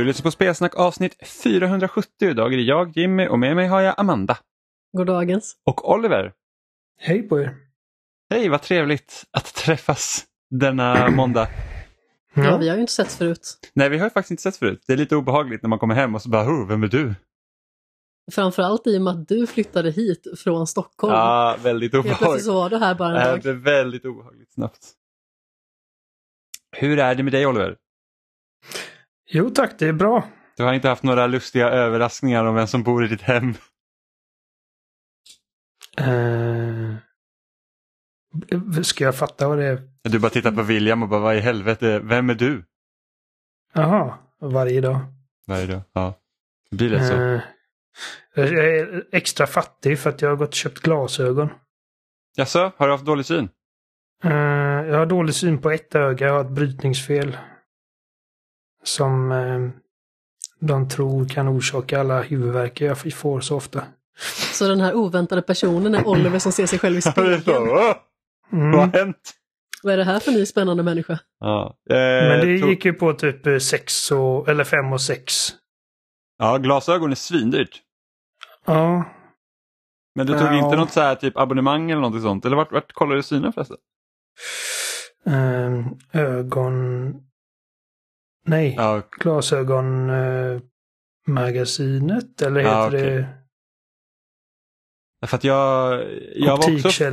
Du lyssnar på Spelsnack avsnitt 470. Idag är det jag, Jimmy och med mig har jag Amanda. Goddagens. Och Oliver. Hej på er. Hej, vad trevligt att träffas denna måndag. Ja. ja, vi har ju inte sett förut. Nej, vi har ju faktiskt inte sett förut. Det är lite obehagligt när man kommer hem och så bara, oh, vem är du? Framförallt i och med att du flyttade hit från Stockholm. Ja, väldigt obehagligt. Plötsligt så var du här bara en dag. Det blev väldigt obehagligt snabbt. Hur är det med dig Oliver? Jo tack, det är bra. Du har inte haft några lustiga överraskningar om vem som bor i ditt hem? Uh, ska jag fatta vad det är? Du bara tittar på William och bara vad i helvete, vem är du? Jaha, varje dag. Varje dag, ja. Det blir lätt så. Uh, jag är extra fattig för att jag har gått och köpt glasögon. Jaså, har du haft dålig syn? Uh, jag har dålig syn på ett öga, jag har ett brytningsfel. Som uh, de tror kan orsaka alla huvudvärk jag får så ofta. Så den här oväntade personen är Oliver som ser sig själv i spegeln? mm. Vad har hänt? Vad är det här för ny spännande människa? Ja, eh, Men det gick ju på typ 6 och, eller 5 och 6. Ja, glasögon är svindyrt. Ja. Men du tog ja. inte något så här typ abonnemang eller något sånt? Eller vart, vart kollade du synen förresten? Um, ögon... Nej, ja. glasögonmagasinet eller heter ja, okay. det? För att jag... Jag, var också,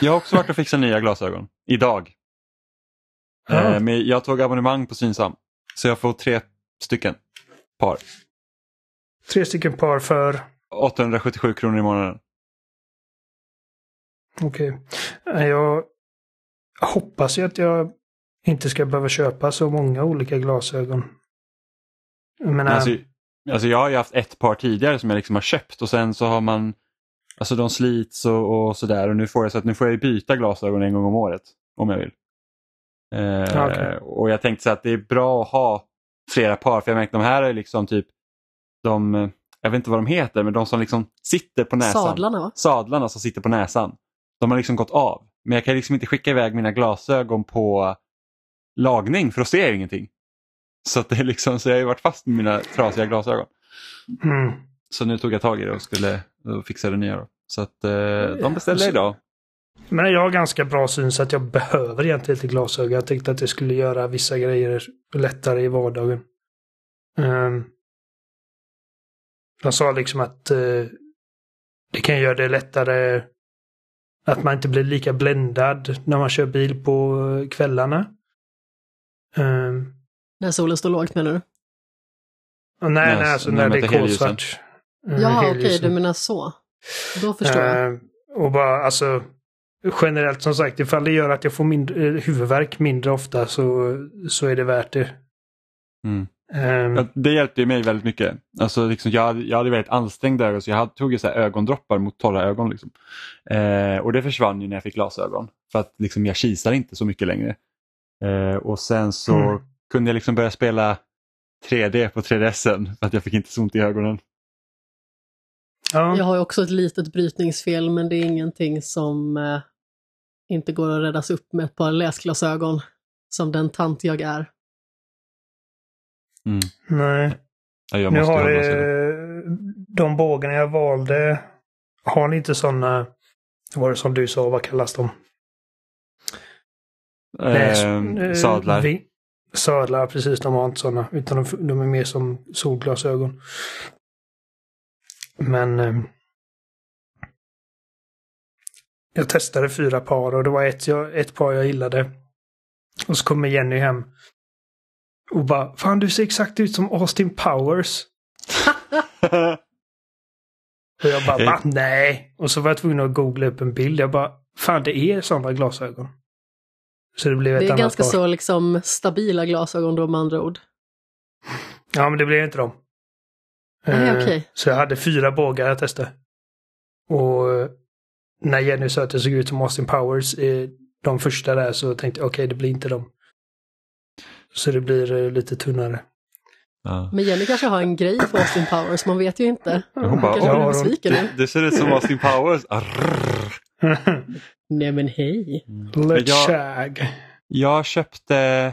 jag har också varit och fixat nya glasögon. Idag. Ja. Uh, men jag tog abonnemang på Synsam. Så jag får tre stycken par. Tre stycken par för? 877 kronor i månaden. Okej. Okay. Jag hoppas ju att jag inte ska behöva köpa så många olika glasögon. Men, alltså, alltså jag har ju haft ett par tidigare som jag liksom har köpt och sen så har man Alltså de slits och, och sådär och nu får jag så att nu får jag byta glasögon en gång om året om jag vill. Eh, okay. Och jag tänkte så att det är bra att ha flera par för jag märkte de här är liksom typ de jag vet inte vad de heter, men de som liksom sitter på näsan. Sadlarna va? Sadlarna som sitter på näsan. De har liksom gått av. Men jag kan liksom inte skicka iväg mina glasögon på lagning för då ser jag ingenting. Så, att det är liksom, så jag har ju varit fast med mina trasiga glasögon. Mm. Så nu tog jag tag i det och skulle och fixa det nya. Då. Så att eh, de beställde idag. Men jag har ganska bra syn så att jag behöver egentligen inte glasögon. Jag tänkte att det skulle göra vissa grejer lättare i vardagen. Um, de sa liksom att eh, det kan göra det lättare att man inte blir lika bländad när man kör bil på kvällarna. Um, när solen står lågt menar du? nej, nej, nej alltså när det är kolsvart. Uh, ja, okej, okay, du menar så. Då förstår uh, jag. Ehm, och bara alltså generellt som sagt, ifall det gör att jag får mindre, eh, huvudvärk mindre ofta så, så är det värt det. Mm. Um, det hjälpte mig väldigt mycket. Alltså, liksom, jag, hade, jag hade väldigt ansträngda ögon så jag hade, tog ju så ögondroppar mot torra ögon. Liksom. Eh, och det försvann ju när jag fick glasögon. För att liksom, jag kisar inte så mycket längre. Eh, och sen så mm. kunde jag liksom börja spela 3D på 3DSen för att jag fick inte så ont i ögonen. Ja. Jag har också ett litet brytningsfel men det är ingenting som eh, inte går att räddas upp med ett par läsglasögon som den tant jag är. Mm. Nej. Ja, nu har det, de bågarna jag valde, har ni inte sådana, var det som du sa, vad kallas de? Eh, sadlar. Vi, sadlar, precis. De har inte sådana, utan de, de är mer som solglasögon. Men eh, jag testade fyra par och det var ett, jag, ett par jag gillade. Och så kommer Jenny hem och bara, fan du ser exakt ut som Austin Powers. och jag bara, va? Nej. Och så var jag tvungen att googla upp en bild. Jag bara, fan det är sådana glasögon. Så det blev ett Det är ganska par. så liksom stabila glasögon då med andra ord. Ja, men det blev inte dem. Nej, eh, okay. Så jag hade fyra bågar jag testade. Och eh, när Jenny sa att det såg ut som Austin Powers, de första där, så tänkte jag okej, okay, det blir inte dem. Så det blir eh, lite tunnare. Ja. Men Jenny kanske har en grej för Austin Powers, man vet ju inte. Hon bara, kanske blir besviken det, det ser ut som Austin Powers. Nej men hej. Mm. Jag, jag köpte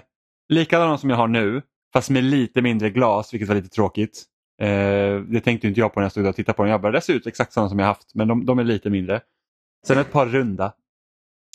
likadana som jag har nu, fast med lite mindre glas vilket var lite tråkigt. Eh, det tänkte inte jag på när jag stod och tittade på den. Jag bara, det ser ut exakt samma som jag haft men de, de är lite mindre. Sen ett par runda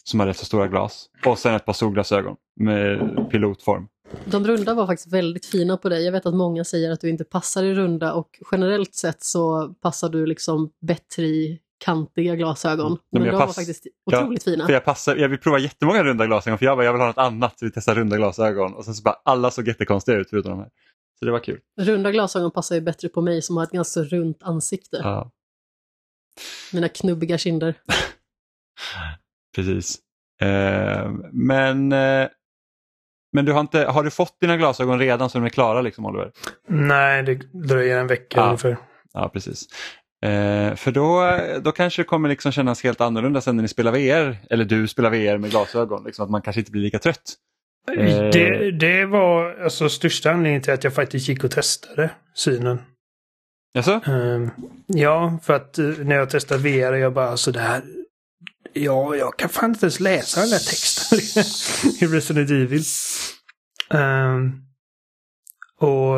som har rätt så stora glas och sen ett par solglasögon med pilotform. De runda var faktiskt väldigt fina på dig. Jag vet att många säger att du inte passar i runda och generellt sett så passar du liksom bättre i kantiga glasögon. Mm. Men, Men de pass... var faktiskt otroligt ja, fina. För jag, passar, jag vill prova jättemånga runda glasögon för jag bara, jag vill ha något annat så vi testar runda glasögon och sen så bara alla såg jättekonstiga ut förutom de här. Så det var kul. Runda glasögon passar ju bättre på mig som har ett ganska runt ansikte. Ja. Mina knubbiga kinder. Precis. Eh, men eh, men du har, inte, har du fått dina glasögon redan så de är klara liksom Oliver? Nej, det dröjer en vecka ja. ungefär. Ja, precis. Eh, för då, då kanske det kommer liksom kännas helt annorlunda sen när ni spelar VR, eller du spelar VR med glasögon, liksom, att man kanske inte blir lika trött. Eh. Det, det var alltså största anledningen till att jag faktiskt gick och testade synen. Jaså? Eh, ja, för att eh, när jag testade VR, jag bara sådär, ja, jag kan fan inte ens läsa den där texten i Resident Evil. Um, och,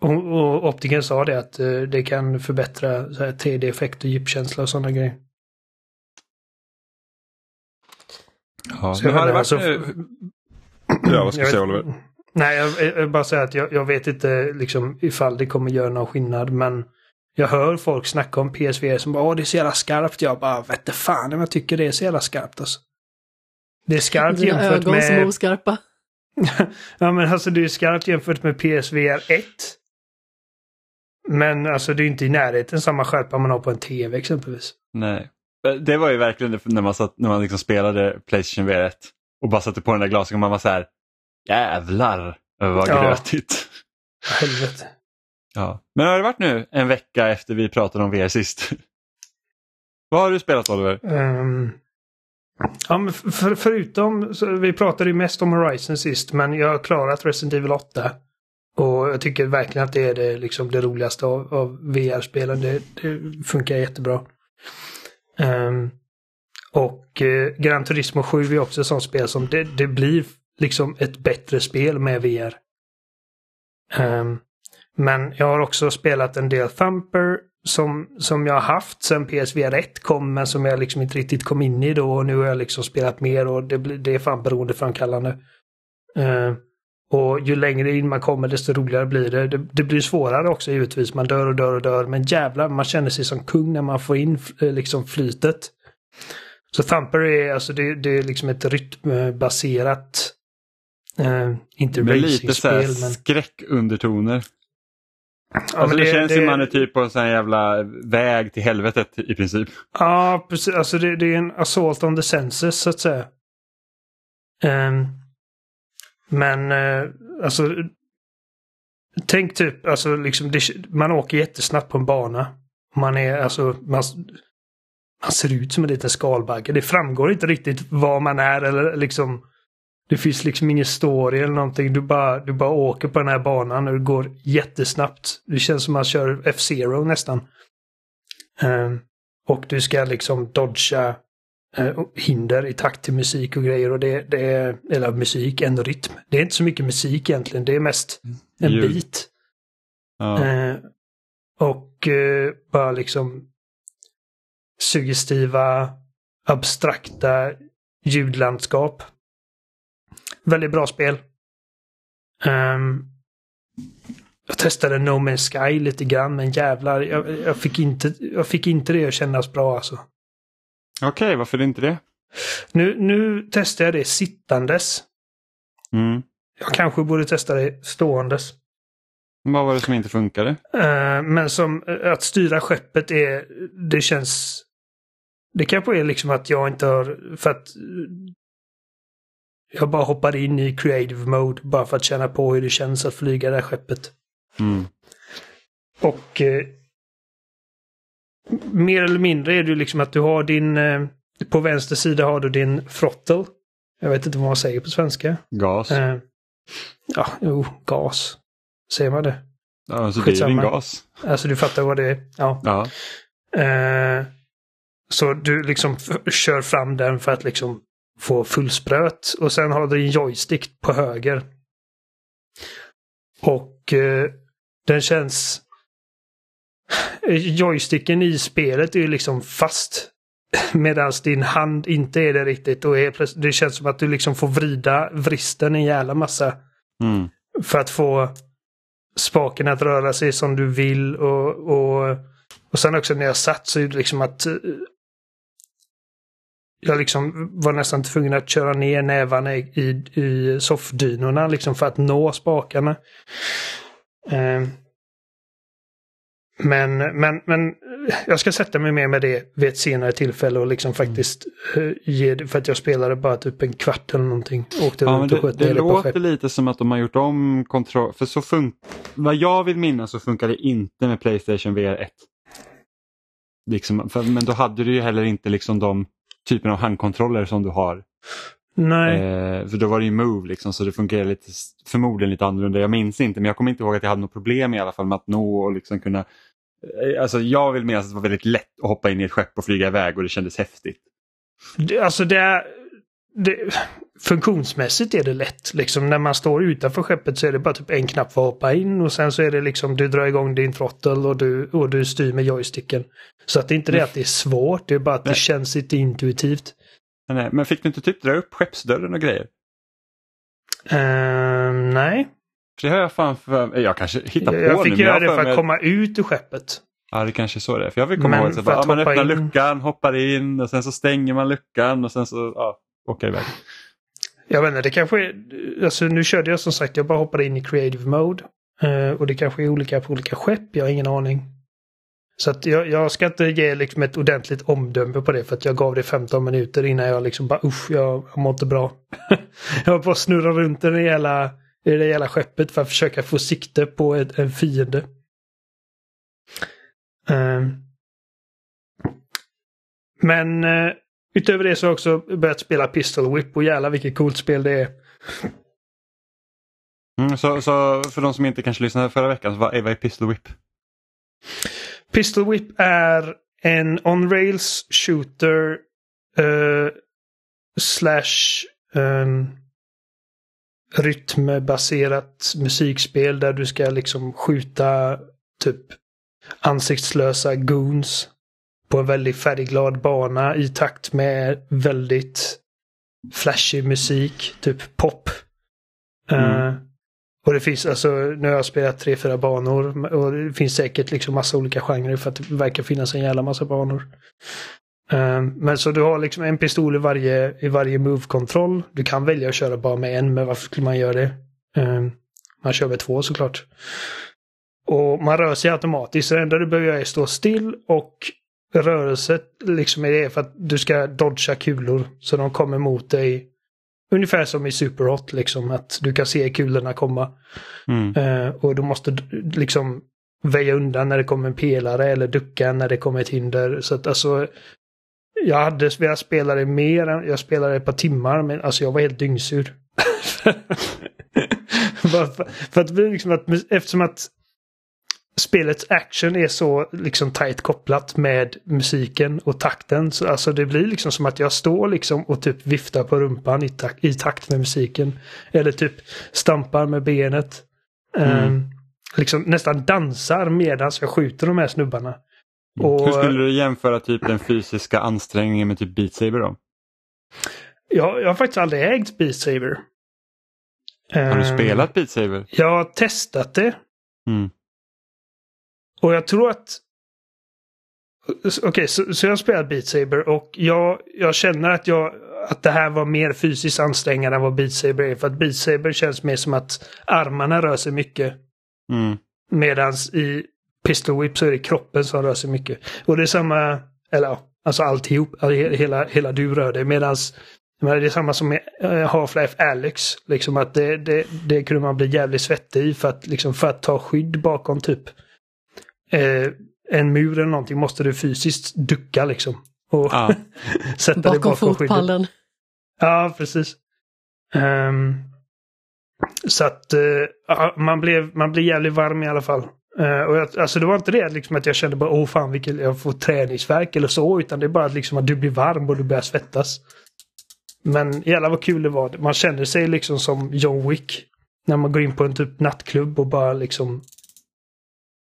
och, och optiken sa det att uh, det kan förbättra 3D-effekt och djupkänsla och sådana grejer. Ja, så men har det varit alltså, Ja, vad ska du säga Oliver? Nej, jag, jag, jag bara säga att jag, jag, vet inte liksom ifall det kommer göra någon skillnad, men jag hör folk snacka om PSVR som bara åh det är så jävla skarpt. Jag bara vette fan om jag tycker det är så jävla skarpt alltså. Det är skarpt Dina jämfört ögon med... som är oskarpa. ja men alltså det är skarpt jämfört med PSVR 1. Men alltså det är inte i närheten samma skärpa man har på en TV exempelvis. Nej. Det var ju verkligen när man, satt, när man liksom spelade Playstation VR 1 och bara satte på den där glasögonen man var så här jävlar vad ja. grötigt. Helvete. Ja. Men har det varit nu en vecka efter vi pratade om VR sist? Vad har du spelat Oliver? Um, ja, men för, förutom, vi pratade ju mest om Horizon sist, men jag har klarat Resident Evil 8. Och jag tycker verkligen att det är det, liksom det roligaste av, av VR-spelen. Det, det, funkar jättebra. Um, och eh, Gran Turismo 7 är också ett sånt spel som det, det blir liksom ett bättre spel med VR. Um, ehm, men jag har också spelat en del Thumper som, som jag har haft sen PSVR 1 kom men som jag liksom inte riktigt kom in i då och nu har jag liksom spelat mer och det, det är fan beroendeframkallande. Uh, och ju längre in man kommer desto roligare blir det. det. det. blir svårare också givetvis. Man dör och dör och dör. Men jävlar, man känner sig som kung när man får in eh, liksom flytet. Så Thumper är alltså det, det är liksom ett rytmbaserat uh, inte. Med lite men... skräckundertoner. Ja, alltså det, det, känns det, som man är typ på en sån här jävla väg till helvetet i princip. Ja, precis. Alltså det, det är en assault on the senses så att säga. Um, men eh, alltså Tänk typ, alltså liksom, det, man åker jättesnabbt på en bana. Man är alltså, man, man ser ut som en liten skalbagge. Det framgår inte riktigt var man är eller liksom det finns liksom ingen story eller någonting. Du bara, du bara åker på den här banan och det går jättesnabbt. Det känns som att man kör F-Zero nästan. Um, och du ska liksom dodga hinder i takt till musik och grejer. Och det, det är, eller musik, en rytm. Det är inte så mycket musik egentligen. Det är mest en Ljud. bit. Ja. Uh, och uh, bara liksom suggestiva, abstrakta ljudlandskap Väldigt bra spel. Um, jag testade No Man's Sky lite grann, men jävlar, jag, jag, fick, inte, jag fick inte det att kännas bra alltså. Okej, okay, varför inte det? Nu, nu testar jag det sittandes. Mm. Jag kanske borde testa det ståendes. Vad var det som inte funkade? Uh, men som uh, att styra skeppet är, det känns... Det kanske är liksom att jag inte har, för att jag bara hoppar in i creative mode bara för att känna på hur det känns att flyga det här skeppet. Mm. Och eh, mer eller mindre är det liksom att du har din... Eh, på vänster sida har du din throttle. Jag vet inte vad man säger på svenska. Gas. Eh, ja, jo, gas. Säger man det? Ja, alltså det är din gas. Alltså du fattar vad det är? Ja. ja. Eh, så du liksom kör fram den för att liksom få fullspröt och sen har du en joystick på höger. Och eh, den känns... Joysticken i spelet är ju liksom fast. Medan din hand inte är det riktigt. Och är, det känns som att du liksom får vrida vristen en jävla massa. Mm. För att få spaken att röra sig som du vill. Och, och, och sen också när jag satt så är det liksom att eh, jag liksom var nästan tvungen att köra ner nävarna i, i soffdynorna liksom för att nå spakarna. Eh, men, men, men jag ska sätta mig mer med det vid ett senare tillfälle och liksom faktiskt mm. ge det, för att jag spelade bara typ en kvart eller någonting. Åkte ja, runt och sköt det, det låter lite som att de har gjort om kontroll, för så funkar, vad jag vill minnas så funkar det inte med Playstation VR 1. Liksom, för, men då hade du ju heller inte liksom de typen av handkontroller som du har. Nej. Eh, för då var det ju Move liksom, så det fungerar lite, förmodligen lite annorlunda. Jag minns inte men jag kommer inte ihåg att jag hade något problem i alla fall med att nå och liksom kunna Alltså jag vill minnas att det var väldigt lätt att hoppa in i ett skepp och flyga iväg och det kändes häftigt. Det, alltså det är... Det, funktionsmässigt är det lätt. Liksom när man står utanför skeppet så är det bara typ en knapp för att hoppa in och sen så är det liksom du drar igång din throttle och du, och du styr med joysticken. Så att det är inte det att det är svårt, det är bara att det känns lite intuitivt. Nej, men fick du inte typ dra upp skeppsdörren och grejer? Uh, nej. Det har jag fan för Jag kanske hittar på jag. Fick jag fick göra det för att komma ut ur skeppet. Ja, det kanske är så det är. För jag vill komma ihåg att, att man öppnar in... luckan, hoppar in och sen så stänger man luckan och sen så ja, åker iväg. Jag vet inte, det kanske är... Alltså nu körde jag som sagt, jag bara hoppade in i creative mode. Uh, och det kanske är olika på olika skepp, jag har ingen aning. Så att jag, jag ska inte ge liksom ett ordentligt omdöme på det för att jag gav det 15 minuter innan jag liksom bara usch, jag, jag mår inte bra. jag var på att snurra runt i det hela, i det hela skeppet för att försöka få sikte på ett, en fiende. Uh, men uh, utöver det så har jag också börjat spela Pistol Whip och jävlar vilket coolt spel det är. Mm, så, så för de som inte kanske lyssnade förra veckan, så vad är, vad är Pistol Whip? Pistol Whip är en on-rails shooter uh, slash um, rytmbaserat musikspel där du ska liksom skjuta typ ansiktslösa goons på en väldigt färgglad bana i takt med väldigt flashig musik, typ pop. Mm. Uh, och det finns alltså, nu har jag spelat tre, fyra banor och det finns säkert liksom massa olika genrer för att det verkar finnas en jävla massa banor. Um, men så du har liksom en pistol i varje, i varje move-kontroll. Du kan välja att köra bara med en, men varför skulle man göra det? Um, man kör med två såklart. Och man rör sig automatiskt, så det enda du behöver göra är stå still och rörelse liksom är det för att du ska dodga kulor så de kommer mot dig Ungefär som i Superhot, liksom att du kan se kulorna komma. Mm. Uh, och du måste liksom väja undan när det kommer en pelare eller ducka när det kommer ett hinder. Så att alltså, jag hade velat spela det mer, jag spelade ett par timmar men alltså jag var helt dyngsur. för, för, att, liksom att, eftersom att spelets action är så liksom tight kopplat med musiken och takten. Så alltså det blir liksom som att jag står liksom och typ viftar på rumpan i, tak i takt med musiken. Eller typ stampar med benet. Mm. Um, liksom nästan dansar medan jag skjuter de här snubbarna. Och, Hur skulle du jämföra typ den fysiska ansträngningen med typ Beat Saber då? Jag, jag har faktiskt aldrig ägt Beat Saber. Har du um, spelat Beat Saber? Jag har testat det. Mm. Och jag tror att... Okej, okay, så, så jag har spelat Beat Saber och jag, jag känner att, jag, att det här var mer fysiskt ansträngande än vad Beat Saber är. För att Beat Saber känns mer som att armarna rör sig mycket. Mm. Medans i Pistol Whip så är det kroppen som rör sig mycket. Och det är samma, eller ja, alltså alltihop, alltså hela, hela du rör dig. Medans det är samma som med eh, Half-Life Alex. Liksom att det, det, det kunde man bli jävligt svettig i för att, liksom, för att ta skydd bakom typ eh, en mur eller någonting måste du fysiskt ducka liksom. Och ja. sätta bakom dig bakom fotpallen. Skyddet. Ja, precis. Um, så att uh, man, blev, man blev jävligt varm i alla fall. Uh, och jag, alltså det var inte det liksom att jag kände bara åh fan vilket jag får träningsverk eller så. Utan det är bara liksom att du blir varm och du börjar svettas. Men jävlar vad kul det var. Man känner sig liksom som John Wick. när man går in på en typ nattklubb och bara liksom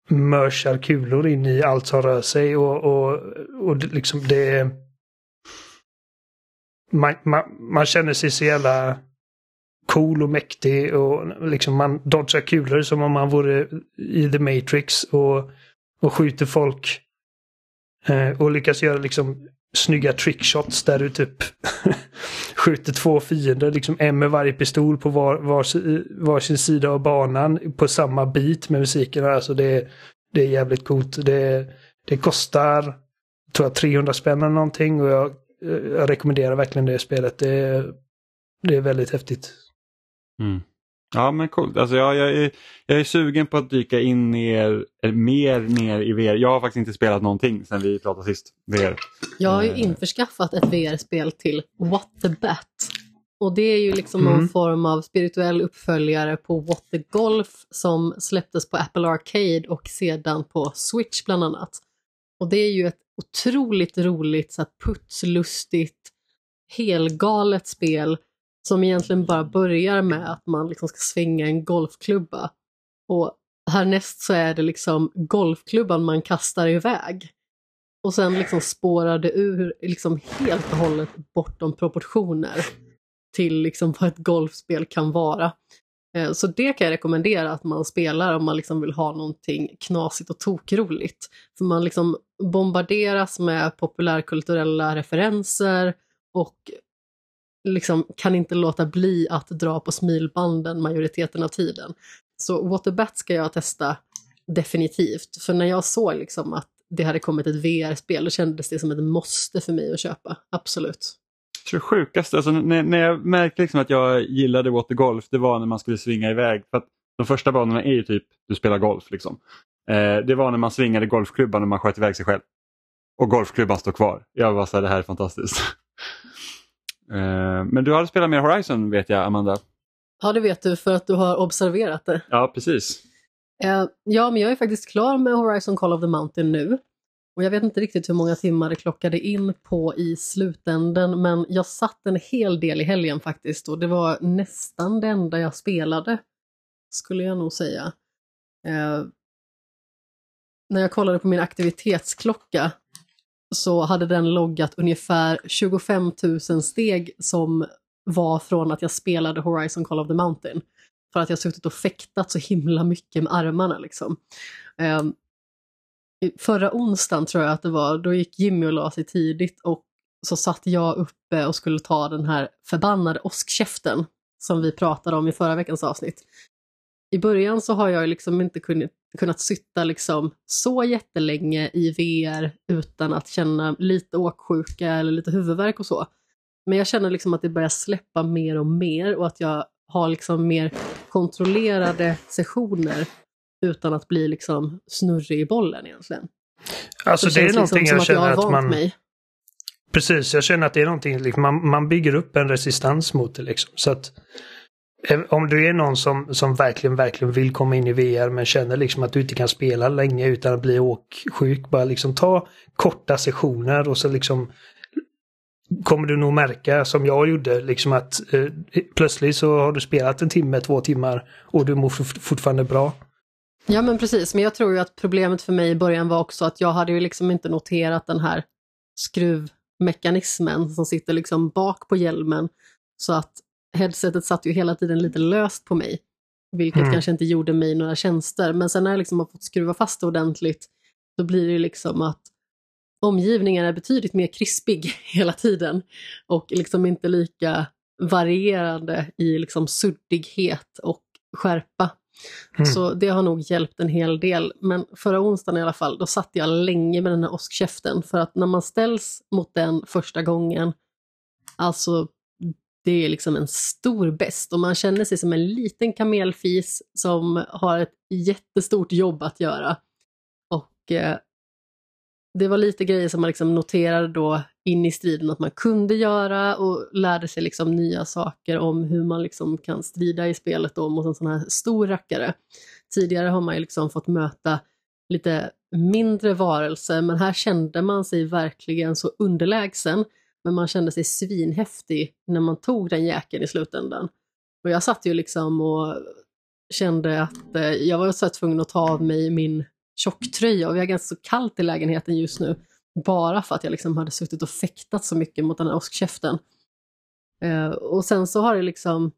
mörsar kulor in i allt som rör sig och, och, och liksom det... Man, man, man känner sig så jävla cool och mäktig och liksom man dodgar kulor som om man vore i The Matrix och, och skjuter folk. Eh, och lyckas göra liksom snygga trickshots där du typ skjuter två fiender, liksom en med varje pistol på var, var, varsin sida av banan på samma bit med musiken. Alltså det, det är jävligt coolt. Det, det kostar, tror jag, 300 spänn eller någonting och jag, eh, jag rekommenderar verkligen det spelet. Det, det är väldigt häftigt. Mm. Ja men coolt. Alltså, jag, jag, är, jag är sugen på att dyka in ner, mer ner i VR. Jag har faktiskt inte spelat någonting sedan vi pratade sist. VR. Jag har ju uh, införskaffat ett VR-spel till What the Bat. Och det är ju liksom mm. någon form av spirituell uppföljare på What the Golf som släpptes på Apple Arcade och sedan på Switch bland annat. Och det är ju ett otroligt roligt, så här putslustigt, helgalet spel som egentligen bara börjar med att man liksom ska svänga en golfklubba. Och härnäst så är det liksom golfklubban man kastar iväg. Och sen liksom spårar det ur liksom helt och hållet bortom proportioner till liksom vad ett golfspel kan vara. Eh, så det kan jag rekommendera att man spelar om man liksom vill ha någonting knasigt och tokroligt. För man liksom bombarderas med populärkulturella referenser och liksom kan inte låta bli att dra på smilbanden majoriteten av tiden. Så Waterbat ska jag testa definitivt. För när jag såg liksom att det hade kommit ett VR-spel, då kändes det som ett måste för mig att köpa. Absolut. Jag tror det sjukaste, alltså, när, när jag märkte liksom att jag gillade watergolf, det var när man skulle svinga iväg. För att de första banorna är ju typ, du spelar golf. Liksom. Eh, det var när man svingade golfklubban och man sköt iväg sig själv. Och golfklubban står kvar. Jag var så här, det här är fantastiskt. Eh, men du har spelat mer Horizon vet jag, Amanda. Ja, det vet du för att du har observerat det. Ja, precis. Eh, ja, men jag är faktiskt klar med Horizon Call of the Mountain nu. Och jag vet inte riktigt hur många timmar det klockade in på i slutänden, men jag satt en hel del i helgen faktiskt och det var nästan det enda jag spelade, skulle jag nog säga. Eh, när jag kollade på min aktivitetsklocka så hade den loggat ungefär 25 000 steg som var från att jag spelade Horizon Call of the Mountain. För att jag suttit och fäktat så himla mycket med armarna liksom. Um, förra onsdagen tror jag att det var, då gick Jimmy och la sig tidigt och så satt jag uppe och skulle ta den här förbannade åskkäften som vi pratade om i förra veckans avsnitt. I början så har jag liksom inte kunnat, kunnat sitta liksom så jättelänge i VR utan att känna lite åksjuka eller lite huvudvärk och så. Men jag känner liksom att det börjar släppa mer och mer och att jag har liksom mer kontrollerade sessioner utan att bli liksom snurrig i bollen egentligen. Alltså det, det är någonting liksom jag känner att, att man... Mig. Precis, jag känner att det är någonting, liksom, man, man bygger upp en resistans mot det liksom. Så att om du är någon som, som verkligen, verkligen vill komma in i VR men känner liksom att du inte kan spela länge utan att bli åksjuk. Bara liksom ta korta sessioner och så liksom kommer du nog märka som jag gjorde liksom att eh, plötsligt så har du spelat en timme, två timmar och du mår fortfarande bra. Ja men precis, men jag tror ju att problemet för mig i början var också att jag hade ju liksom inte noterat den här skruvmekanismen som sitter liksom bak på hjälmen. Så att headsetet satt ju hela tiden lite löst på mig. Vilket mm. kanske inte gjorde mig några tjänster. Men sen när jag liksom har fått skruva fast det ordentligt, då blir det liksom att omgivningen är betydligt mer krispig hela tiden. Och liksom inte lika varierande i liksom suddighet och skärpa Mm. Så det har nog hjälpt en hel del. Men förra onsdagen i alla fall, då satt jag länge med den här åskkäften. För att när man ställs mot den första gången, alltså det är liksom en stor bäst och man känner sig som en liten kamelfis som har ett jättestort jobb att göra. Och eh, det var lite grejer som man liksom noterade då in i striden att man kunde göra och lärde sig liksom nya saker om hur man liksom kan strida i spelet då mot en sån här stor rackare. Tidigare har man ju liksom fått möta lite mindre varelser men här kände man sig verkligen så underlägsen men man kände sig svinhäftig när man tog den jäkeln i slutändan. Och jag satt ju liksom och kände att eh, jag var så tvungen att ta av mig min tjocktröja och vi har ganska så kallt i lägenheten just nu. Bara för att jag liksom hade suttit och fäktat så mycket mot den här åskkäften. Eh, och sen så har det liksom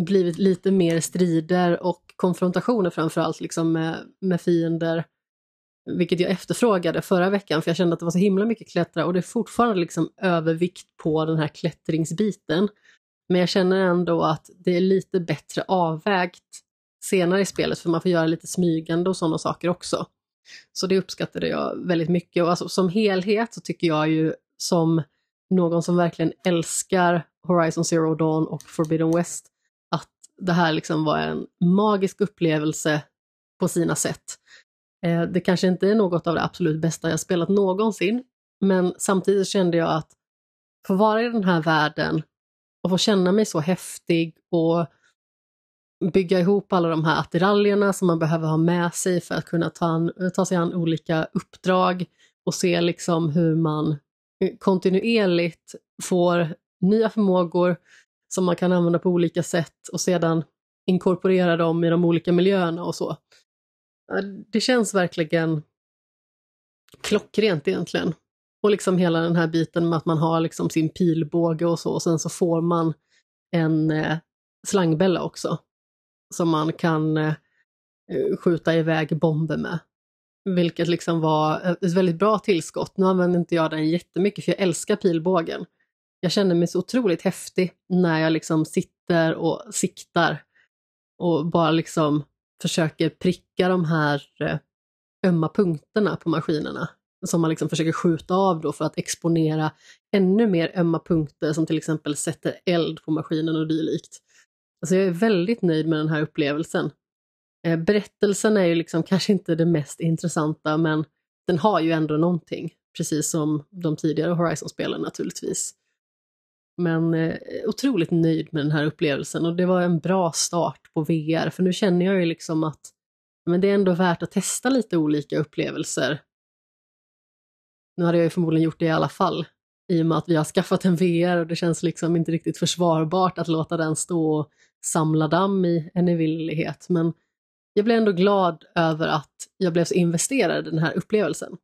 blivit lite mer strider och konfrontationer framförallt liksom med, med fiender. Vilket jag efterfrågade förra veckan för jag kände att det var så himla mycket klättra och det är fortfarande liksom övervikt på den här klättringsbiten. Men jag känner ändå att det är lite bättre avvägt senare i spelet för man får göra lite smygande och sådana saker också. Så det uppskattade jag väldigt mycket och alltså, som helhet så tycker jag ju som någon som verkligen älskar Horizon Zero Dawn och Forbidden West att det här liksom var en magisk upplevelse på sina sätt. Eh, det kanske inte är något av det absolut bästa jag spelat någonsin, men samtidigt kände jag att få vara i den här världen och få känna mig så häftig och bygga ihop alla de här attiraljerna som man behöver ha med sig för att kunna ta, an, ta sig an olika uppdrag och se liksom hur man eh, kontinuerligt får nya förmågor som man kan använda på olika sätt och sedan inkorporera dem i de olika miljöerna och så. Det känns verkligen klockrent egentligen. Och liksom hela den här biten med att man har liksom sin pilbåge och så och sen så får man en eh, slangbälla också som man kan eh, eh, skjuta iväg bomber med. Vilket liksom var eh, ett väldigt bra tillskott. Nu använder inte jag den jättemycket för jag älskar pilbågen. Jag känner mig så otroligt häftig när jag liksom sitter och siktar och bara liksom försöker pricka de här eh, ömma punkterna på maskinerna som man liksom försöker skjuta av då för att exponera ännu mer ömma punkter som till exempel sätter eld på maskinen och dylikt. Alltså jag är väldigt nöjd med den här upplevelsen. Eh, berättelsen är ju liksom kanske inte det mest intressanta men den har ju ändå någonting, precis som de tidigare Horizon-spelen naturligtvis. Men eh, otroligt nöjd med den här upplevelsen och det var en bra start på VR för nu känner jag ju liksom att men det är ändå värt att testa lite olika upplevelser. Nu hade jag ju förmodligen gjort det i alla fall i och med att vi har skaffat en VR och det känns liksom inte riktigt försvarbart att låta den stå och samla damm i en evinnerlighet. Men jag blev ändå glad över att jag blev så investerad i den här upplevelsen.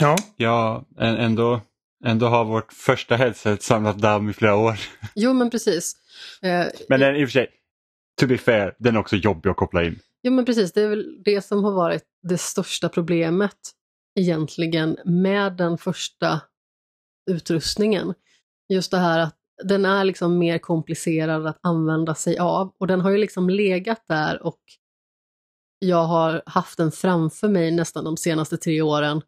Ja. Ja, ändå, ändå har vårt första headset samlat damm i flera år. Jo, men precis. Eh, men den i och för sig, to be fair, den är också jobbig att koppla in. Jo, men precis. Det är väl det som har varit det största problemet egentligen med den första utrustningen. Just det här att den är liksom mer komplicerad att använda sig av och den har ju liksom legat där och jag har haft den framför mig nästan de senaste tre åren.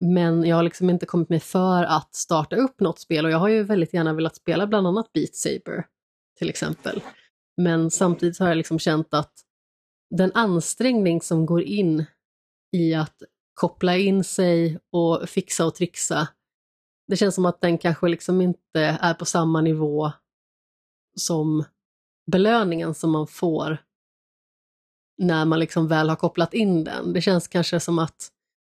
Men jag har liksom inte kommit mig för att starta upp något spel och jag har ju väldigt gärna velat spela bland annat Beat Saber till exempel. Men samtidigt har jag liksom känt att den ansträngning som går in i att koppla in sig och fixa och trixa det känns som att den kanske liksom inte är på samma nivå som belöningen som man får när man liksom väl har kopplat in den. Det känns kanske som att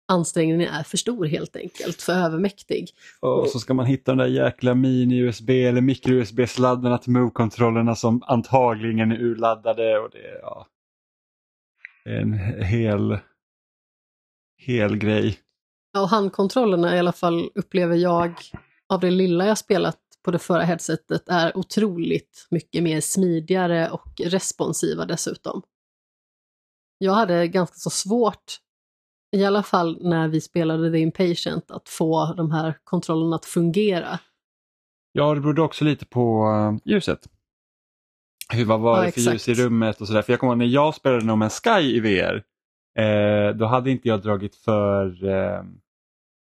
ansträngningen är för stor helt enkelt, för övermäktig. Och så ska man hitta de där jäkla mini-USB eller mikro-USB-sladdarna till Move-kontrollerna som antagligen är urladdade. Och det, ja, en hel, hel grej. Ja, och handkontrollerna i alla fall upplever jag, av det lilla jag spelat på det förra headsetet, är otroligt mycket mer smidigare och responsiva dessutom. Jag hade ganska så svårt, i alla fall när vi spelade The Impatient, att få de här kontrollerna att fungera. Ja, det berodde också lite på uh, ljuset. Hur, vad var ja, det för exakt. ljus i rummet och sådär. För jag kommer ihåg när jag spelade No Man's Sky i VR, eh, då hade inte jag dragit för eh,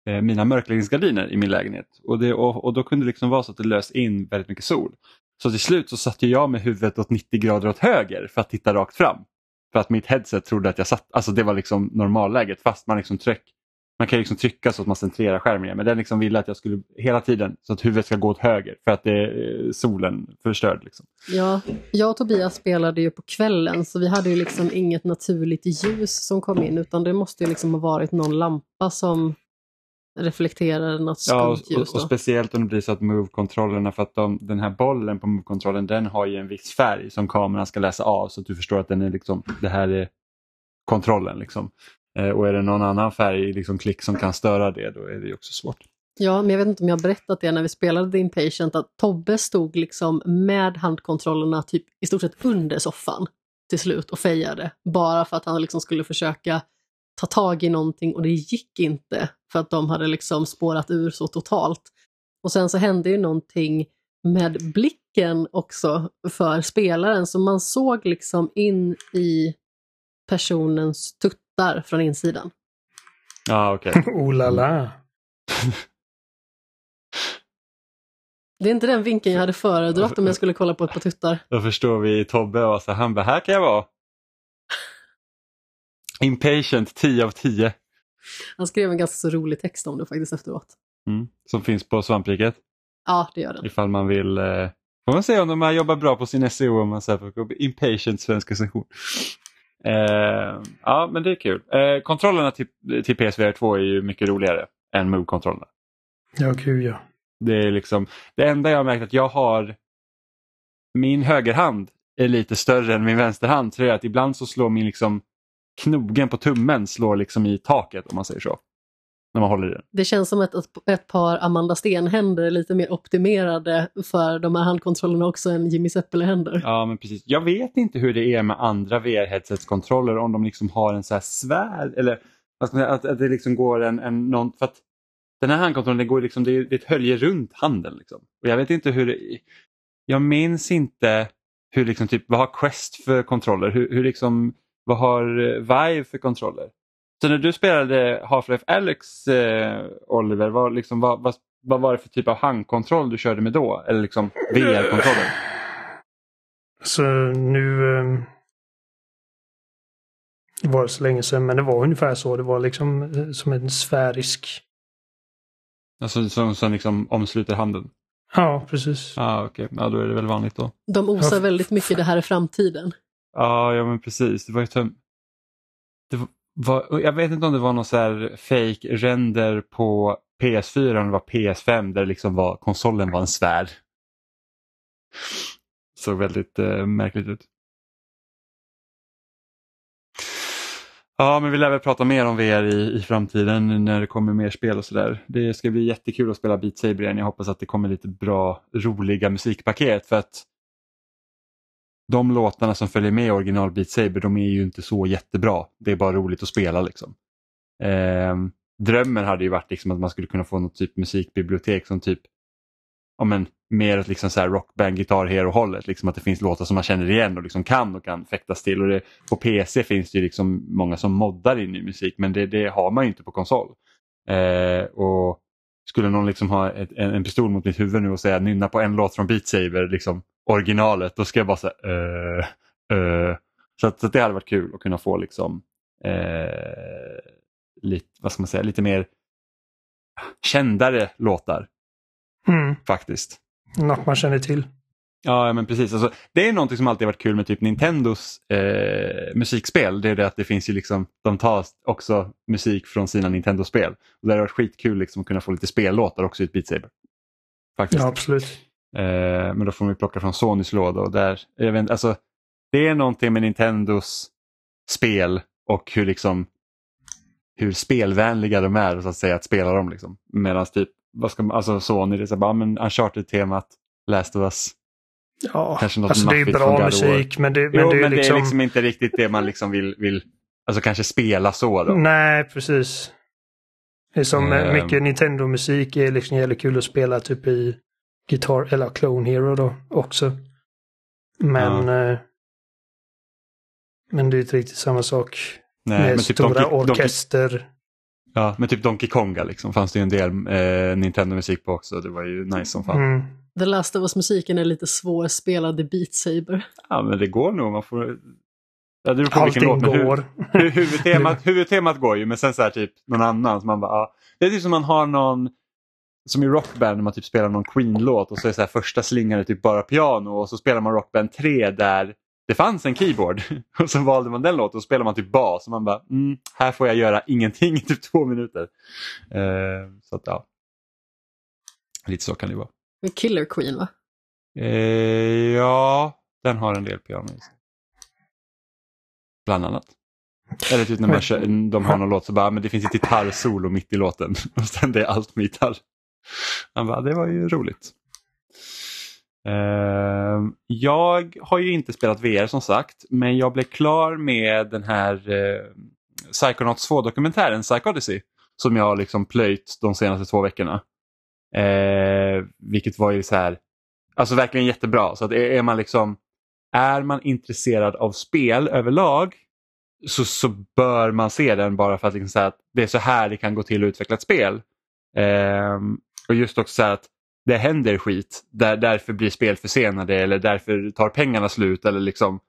eh, mina mörkläggningsgardiner i min lägenhet. Och, det, och, och, då kunde det liksom vara så att det lös in väldigt mycket sol. Så till slut så satte jag med huvudet åt 90 grader åt höger för att titta rakt fram. För att mitt headset trodde att jag satt, alltså det var liksom normalläget fast man liksom tryck, man kan liksom trycka så att man centrerar skärmen igen men den liksom ville att jag skulle hela tiden så att huvudet ska gå åt höger för att det eh, solen förstörd. Liksom. Ja, jag och Tobias spelade ju på kvällen så vi hade ju liksom inget naturligt ljus som kom in utan det måste ju liksom ha varit någon lampa som reflekterar något Ja, skumt och, ljus. och, och speciellt om det blir så att move-kontrollerna, för att de, den här bollen på move-kontrollen den har ju en viss färg som kameran ska läsa av så att du förstår att den är liksom, det här är kontrollen. Liksom. Eh, och är det någon annan färg, liksom klick som kan störa det, då är det ju också svårt. Ja, men jag vet inte om jag har berättat det när vi spelade The Impatient att Tobbe stod liksom med handkontrollerna typ i stort sett under soffan till slut och fejade. Bara för att han liksom skulle försöka ta tag i någonting och det gick inte för att de hade liksom spårat ur så totalt. Och sen så hände ju någonting med blicken också för spelaren så man såg liksom in i personens tuttar från insidan. Ja, okej. Oh la la. Det är inte den vinkeln jag hade föredragit om jag skulle kolla på ett par tuttar. Då förstår vi Tobbe och så han bara, här kan jag vara. Impatient 10 av 10. Han skrev en ganska så rolig text om det faktiskt efteråt. Mm. Som finns på Svampriket. Ja, det gör den. Ifall man vill. Eh, får man se om de har jobbat bra på sin SEO om man säger på Impatient svenska session. Eh, ja, men det är kul. Eh, kontrollerna till, till PSVR 2 är ju mycket roligare än Move-kontrollerna. Ja, kul ja. Det är liksom det enda jag har märkt att jag har. Min högerhand är lite större än min vänsterhand. Så det är att ibland så slår min liksom knogen på tummen slår liksom i taket om man säger så. När man håller i den. Det känns som att ett, ett par Amanda Sten-händer är lite mer optimerade för de här handkontrollerna också än Jimmy Seppele-händer. Ja, men precis. Jag vet inte hur det är med andra VR-headsetskontroller om de liksom har en så här svärd eller att, att det liksom går en, en någon, för att den här handkontrollen det går liksom, det är ett hölje runt handen. Liksom. Och jag vet inte hur det, jag minns inte hur liksom typ, vad har Quest för kontroller? Hur, hur liksom, vad har eh, Vive för kontroller? Så när du spelade Half-Life Alyx, eh, Oliver, vad, liksom, vad, vad, vad var det för typ av handkontroll du körde med då? Eller liksom VR-kontroller? Så nu eh, det var det så länge sedan, men det var ungefär så. Det var liksom eh, som en sfärisk. Alltså som, som liksom omsluter handen? Ja, precis. Ja, ah, okej. Ja, då är det väl vanligt då. De osar väldigt mycket det här är framtiden. Ja, ja men precis. Det var ju det var, Jag vet inte om det var någon så här fake render på PS4 om det var PS5 där liksom var, konsolen var en svärd. Såg väldigt eh, märkligt ut. Ja, men vi lär väl prata mer om VR i, i framtiden när det kommer mer spel och sådär. Det ska bli jättekul att spela Beat Saber igen. Jag hoppas att det kommer lite bra, roliga musikpaket för att de låtarna som följer med original Beat Saber de är ju inte så jättebra. Det är bara roligt att spela liksom. Eh, drömmen hade ju varit liksom att man skulle kunna få något typ musikbibliotek som typ ja, men, mer ett liksom så här rockband, gitarr, hero hållet. Liksom att det finns låtar som man känner igen och liksom kan och kan fäktas till. Och det, på PC finns det ju liksom många som moddar in i musik men det, det har man ju inte på konsol. Eh, och Skulle någon liksom ha ett, en, en pistol mot mitt huvud nu och säga nynna på en låt från Beat Saber, liksom originalet, då ska jag bara säga uh, uh. Så, att, så att det hade varit kul att kunna få liksom eh, lite, vad ska man säga, lite mer kändare låtar Mm. faktiskt. Något man känner till. Ja, ja, men precis. Alltså, det är någonting som alltid varit kul med typ Nintendos eh, musikspel. Det är det att det finns ju liksom, de tar också musik från sina Nintendo-spel. Och det har varit skitkul liksom att kunna få lite spellåtar också i ett Beat Saber. Faktiskt. Ja, absolut. Eh, men då får man ju plocka från Sonys låda. Och där, jag vet, alltså, det är någonting med Nintendos spel och hur liksom hur spelvänliga de är så att säga att spela dem. Liksom. Medan typ, vad ska man, alltså Sony, det är så bara, men Uncharted-temat, Last of Us, Ja, Kanske något alltså det är bra musik, men det, men jo, det är men liksom... det är liksom inte riktigt det man liksom vill, vill alltså kanske spela så då. Nej, precis. Det är som Ehm. mycket Nintendo-musik är liksom jävligt kul att spela typ i Guitar eller Clone Hero då också. Men eh, men det är inte riktigt samma sak Nej, med men typ stora Donkey, Donkey, orkester. ja, men typ Donkey Konga liksom, fanns det ju en del eh, Nintendo-musik på också. Det var ju nice som fan. Mm. The Last of Us-musiken är lite svårspelad i Beat Saber. Ja, men det går nog. Man får... Ja, det på Allting låt. Går. hu huvudtemat, huvudtemat går ju, men sen så här typ någon annan. Så man bara, ja. Det är typ som man har någon, som i Rockband när man typ spelar någon Queen-låt och så är så här första slingan är typ bara piano och så spelar man Rockband 3 där det fanns en keyboard och så valde man den låten och spelade man typ bas och man bara mm, här får jag göra ingenting i typ två minuter. Eh, så att, ja. Lite så kan det vara. Killer Queen va? Eh, ja, den har en del piano i sig. Bland annat. Eller typ när man kör, de har någon låt så bara, men det finns ett gitarrsolo mitt i låten och sen det är allt med gitarr. Han bara, det var ju roligt. Uh, jag har ju inte spelat VR som sagt, men jag blev klar med den här uh, Psychonauts 2-dokumentären Psych Odyssey som jag har liksom plöjt de senaste två veckorna. Uh, vilket var ju så här, alltså verkligen jättebra. Så att är man liksom, är man intresserad av spel överlag så, så bör man se den bara för att liksom säga att det är så här det kan gå till att utveckla ett spel. Um, och just också så här att det händer skit, där, därför blir spel försenade eller därför tar pengarna slut. eller liksom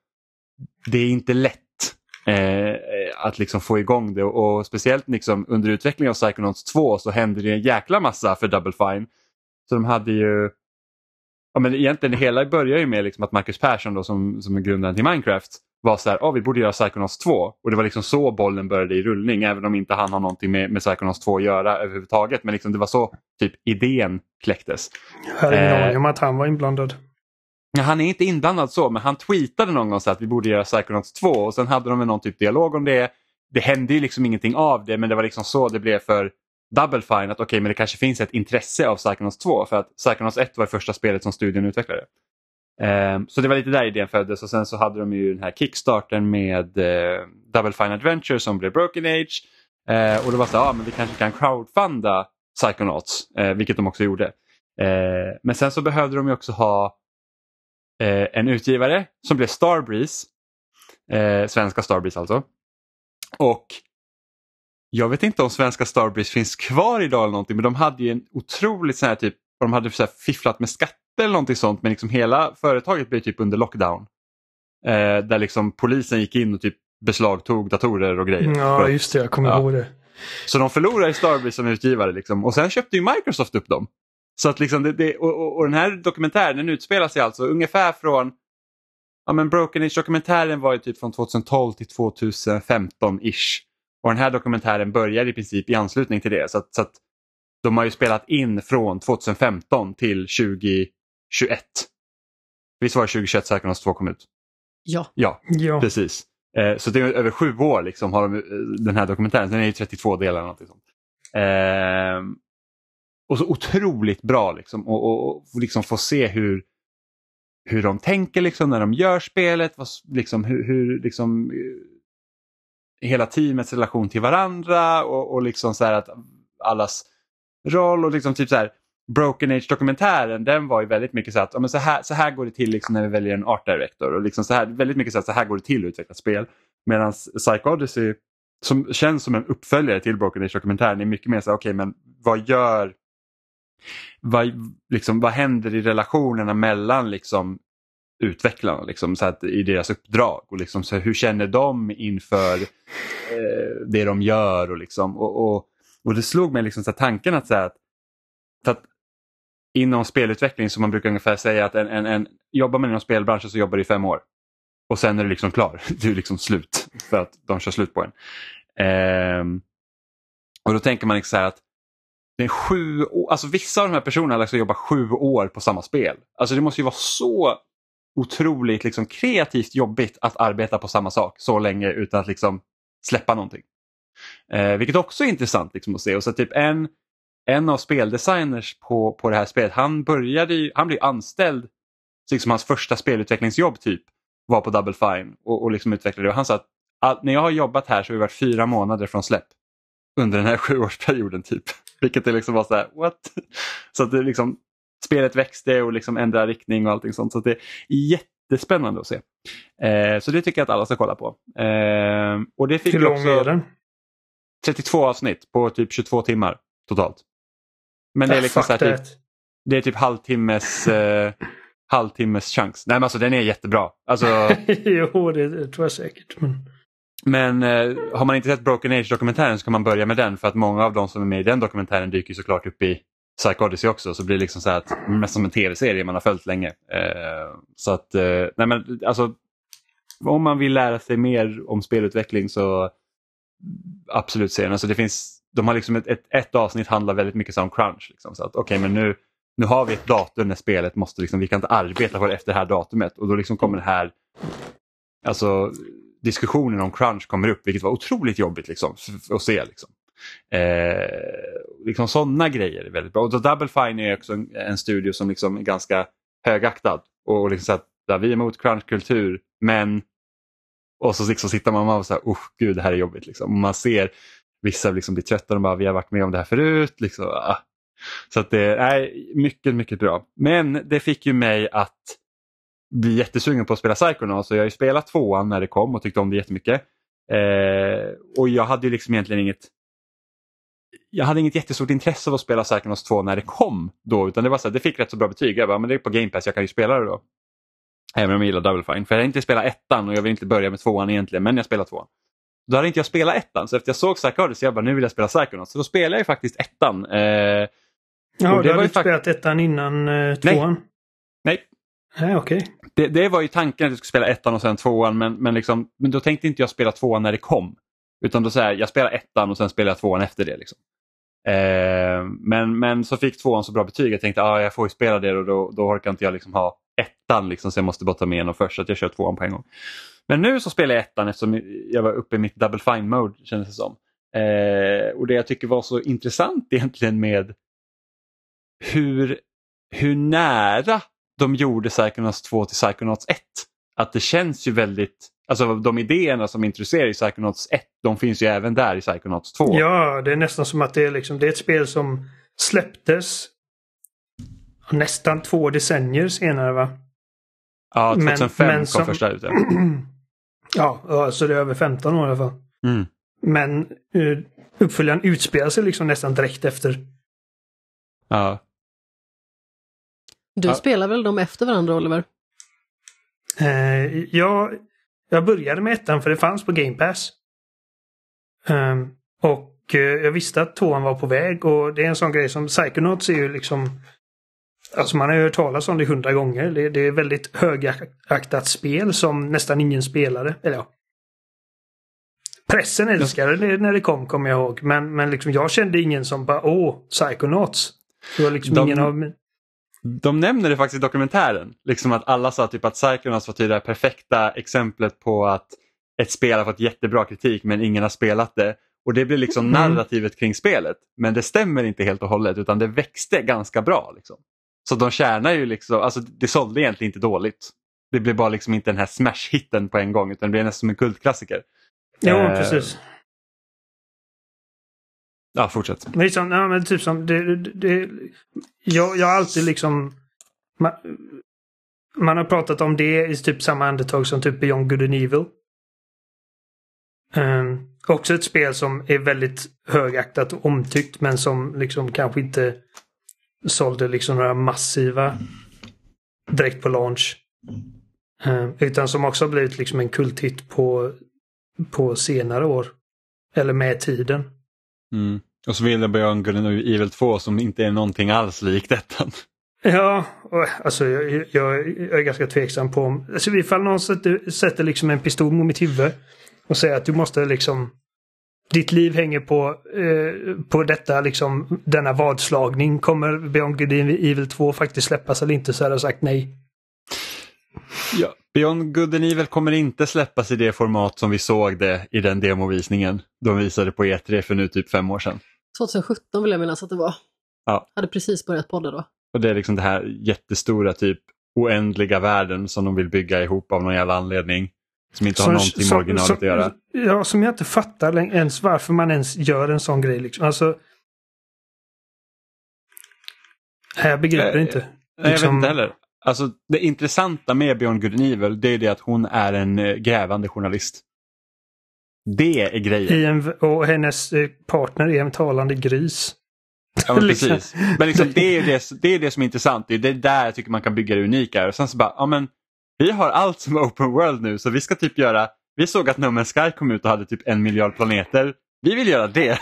Det är inte lätt eh, att liksom få igång det och, och speciellt liksom under utvecklingen av Psychonauts 2 så hände det en jäkla massa för Double Fine. Så de hade ju Ja, men egentligen det hela börjar ju med liksom att Marcus Persson då, som, som är grundaren till Minecraft var så här, oh, vi borde göra Psychonauts 2 och det var liksom så bollen började i rullning även om inte han har någonting med, med Psychonauts 2 att göra överhuvudtaget. Men liksom det var så typ idén kläcktes. Jag hade ingen eh, aning om att han var inblandad. Han är inte inblandad så men han tweetade någon gång så att vi borde göra Psychonauts 2 och sen hade de någon typ dialog om det. Det hände ju liksom ingenting av det men det var liksom så det blev för Double Fine att okej okay, men det kanske finns ett intresse av Psychonauts 2 för att Psychonauts 1 var det första spelet som studion utvecklade. Ehm, så det var lite där idén föddes och sen så hade de ju den här kickstarten med eh, Double Fine Adventure som blev Broken Age. Eh, och då var det så ja ah, men vi kanske kan crowdfunda Psychonauts, eh, vilket de också gjorde. men sen så behövde de ju också ha en utgivare som blev Starbreeze, svenska Starbreeze alltså. Och jag vet inte om svenska Starbreeze finns kvar idag eller någonting men de hade ju en otroligt sån här typ, de hade så fifflat med skatter eller någonting sånt men liksom hela företaget blev typ under lockdown. Eh, där liksom polisen gick in och typ beslagtog datorer och grejer. Ja just det, jag kommer ja. ihåg det. Så de förlorade Starbreeze som utgivare liksom. och sen köpte ju Microsoft upp dem. Så att liksom det, det och, och, den här dokumentären den utspelar sig alltså ungefär från Ja men Broken Age dokumentären var ju typ från 2012 till 2015-ish. Och den här dokumentären börjar i princip i anslutning till det. Så att, så att de har ju spelat in från 2015 till 20, 21. Visst var det 2021 Psychonauts 2 kom ut? Ja. Ja, ja. precis. Eh, så det är över sju år liksom har de, eh, den här dokumentären. Den är ju 32 delar. Eller någonting sånt. Eh, och så otroligt bra liksom och, och, och liksom få se hur, hur de tänker liksom när de gör spelet. Vad, liksom, hur, hur liksom, eh, hela teamets relation till varandra och, och liksom så att allas roll och liksom typ så här Broken Age-dokumentären den var ju väldigt mycket så att ja, men så, här, så här går det till liksom när vi väljer en art director. Och liksom så här, väldigt mycket så att så här går det till att utveckla spel. Medan Psych Odyssey som känns som en uppföljare till Broken Age-dokumentären är mycket mer så här, okej okay, men vad gör vad, liksom, vad händer i relationerna mellan liksom, utvecklarna liksom, så att, i deras uppdrag och liksom, så hur känner de inför eh, det de gör och, liksom, och, och, och det slog mig liksom, så tanken att, så att, att inom spelutveckling som man brukar ungefär säga att en, en, en, jobbar man inom spelbranschen så jobbar du i fem år. Och sen är du liksom klar. Du är liksom slut för att de kör slut på en. Ehm, och då tänker man liksom så här att det är sju år, alltså vissa av de här personerna liksom jobbar sju år på samma spel. Alltså det måste ju vara så otroligt liksom kreativt jobbigt att arbeta på samma sak så länge utan att liksom släppa någonting. Eh, vilket också är intressant liksom att se. Och så typ en en av speldesigners på, på det här spelet, han började han blev anställd, liksom hans första spelutvecklingsjobb typ, var på Double Fine och, och liksom utvecklade det. Och han sa att all, när jag har jobbat här så har det varit fyra månader från släpp under den här sjuårsperioden typ. Vilket det liksom var så här, what? Så att det liksom, spelet växte och liksom ändrade riktning och allting sånt. Så det är jättespännande att se. Eh, så det tycker jag att alla ska kolla på. Eh, och det fick Hur lång är den? 32 avsnitt på typ 22 timmar totalt. Men det är liksom så typ, det är typ halvtimmes, eh, halvtimmes chans. Nej men alltså den är jättebra. Alltså, jo det tror jag säkert. Men, men eh, har man inte sett Broken Age dokumentären så kan man börja med den för att många av de som är med i den dokumentären dyker såklart upp i Psych Odyssey också så blir det liksom så att mest som en tv-serie man har följt länge. Eh, så att, eh, nej men alltså om man vill lära sig mer om spelutveckling så absolut serien. Alltså det finns, de har liksom ett, ett, ett avsnitt handlar väldigt mycket om crunch. Liksom, så att okej, okay, men nu, nu har vi ett datum när spelet måste, liksom, vi kan inte arbeta på det efter det här datumet och då liksom kommer det här, alltså diskussionen om crunch kommer upp vilket var otroligt jobbigt liksom, att se. Liksom. Eh, liksom sådana grejer är väldigt bra. Och Double Fine är också en, en studio som liksom är ganska högaktad. Och liksom så att, där vi är emot crunchkultur men och så liksom sitter man och så här, gud det här är jobbigt. Liksom. Och man ser vissa liksom blir trötta och bara, vi har varit med om det här förut. Liksom. Ah. Så att det är mycket, mycket bra. Men det fick ju mig att bli jättesugen på att spela Psychonauts. Så jag har ju spelat tvåan när det kom och tyckte om det jättemycket. Eh, och jag hade ju liksom egentligen inget jag hade inget jättestort intresse av att spela Psychonauts 2 när det kom då utan det var så här, det fick rätt så bra betyg. Jag bara, men det är på Game Pass, jag kan ju spela det då. Även om jag gillar Double Fine. För jag har inte spelat ettan och jag vill inte börja med tvåan egentligen, men jag spelar tvåan. Då hade inte jag spelat ettan, så efter jag såg Psychonauts så jag bara, nu vill jag spela Psychonauts. Så då spelade jag ju faktiskt ettan. Eh, ja, du hade inte spelat ettan innan eh, tvåan? Nej. Nej, okej. Okay. Det, det, var ju tanken att jag skulle spela ettan och sen tvåan, men, men, liksom, men då tänkte inte jag spela tvåan när det kom. Utan då säger jag spelar ettan och sen spelar jag tvåan efter det. Liksom. Eh, men, men så fick tvåan så bra betyg. Jag tänkte ah, jag får ju spela det och då, då orkar inte jag liksom ha ettan liksom, så jag måste bara ta med en först så att jag kör tvåan på en gång. Men nu så spelar jag ettan eftersom jag var uppe i mitt double fine mode kändes det som. Eh, och det jag tycker var så intressant egentligen med hur, hur nära de gjorde Psychonauts 2 till Psychonauts 1. Att det känns ju väldigt Alltså de idéerna som introducerar i Psychonauts 1, de finns ju även där i Psychonauts 2. Ja, det är nästan som att det är, liksom, det är ett spel som släpptes nästan två decennier senare va? Ja, 2005 men, men kom första ut. Ja, alltså det är över 15 år i alla fall. Mm. Men uh, uppföljaren utspelar sig liksom nästan direkt efter. Ja. Du ja. spelar väl dem efter varandra Oliver? Uh, ja, jag började med ettan för det fanns på Game Pass. Um, och uh, jag visste att tvåan var på väg och det är en sån grej som Psychonauts är ju liksom Alltså man har ju hört talas om det hundra gånger. Det, det, är väldigt högaktat spel som nästan ingen spelade. Eller ja. Pressen älskade det när det kom, kommer jag ihåg. Men, men liksom, jag kände ingen som bara åh, Psychonauts. Det var liksom de, ingen av... De nämner det faktiskt i dokumentären. Liksom att alla sa typ att Psychonauts var typ det perfekta exemplet på att ett spel har fått jättebra kritik men ingen har spelat det. Och det blir liksom mm. narrativet kring spelet. Men det stämmer inte helt och hållet utan det växte ganska bra. Liksom. Så de tjänar ju liksom, alltså det sålde egentligen inte dåligt. Det blev bara liksom inte den här smash-hitten på en gång utan det blev nästan som en kultklassiker. Jo, eh, precis. Ja, fortsätt. Men liksom, ja, men typ som, det, det, jag, jag har alltid liksom... Man, man, har pratat om det i typ samma andetag som typ Beyond Good and Evil. Um, också ett spel som är väldigt högaktat och omtyckt men som liksom kanske inte sålde liksom några massiva direkt på launch. Uh, utan som också har blivit liksom en kulthit på, på senare år. Eller med tiden. Mm. Och så vill jag Beyond Good and Evil 2 som inte är någonting alls likt detta. Ja, alltså jag, jag, jag, är ganska tveksam på om... Alltså ifall någon sätter, sätter liksom en pistol mot mitt huvud och säger att du måste liksom ditt liv hänger på, eh, på detta, liksom, denna vadslagning. Kommer Beyond Good Evil 2 faktiskt släppas eller inte så hade jag sagt nej. Ja, Beyond Good and Evil kommer inte släppas i det format som vi såg det i den demovisningen de visade på E3 för nu typ fem år sedan. 2017 vill jag minnas att det var. Ja. Hade precis börjat podda då. Och det är liksom det här jättestora typ oändliga världen som de vill bygga ihop av någon jävla anledning. Som inte har någonting med originalet som, att göra. Ja, som jag inte fattar ens varför man ens gör en sån grej. Liksom. Alltså, jag begriper äh, inte. Nej, jag vet liksom- inte heller. Alltså, det intressanta med Beyond Good and Evil det är det att hon är en eh, grävande journalist. Det är grejen. En, och hennes eh, partner är en talande gris. Ja, men liksom. precis. Men liksom, det, är det, det är det som är intressant. Det är det där jag tycker man kan bygga det unika. Och sen så bara, ja men vi har allt som är open world nu så vi ska typ göra, vi såg att No Man's Sky kom ut och hade typ en miljard planeter. Vi vill göra det.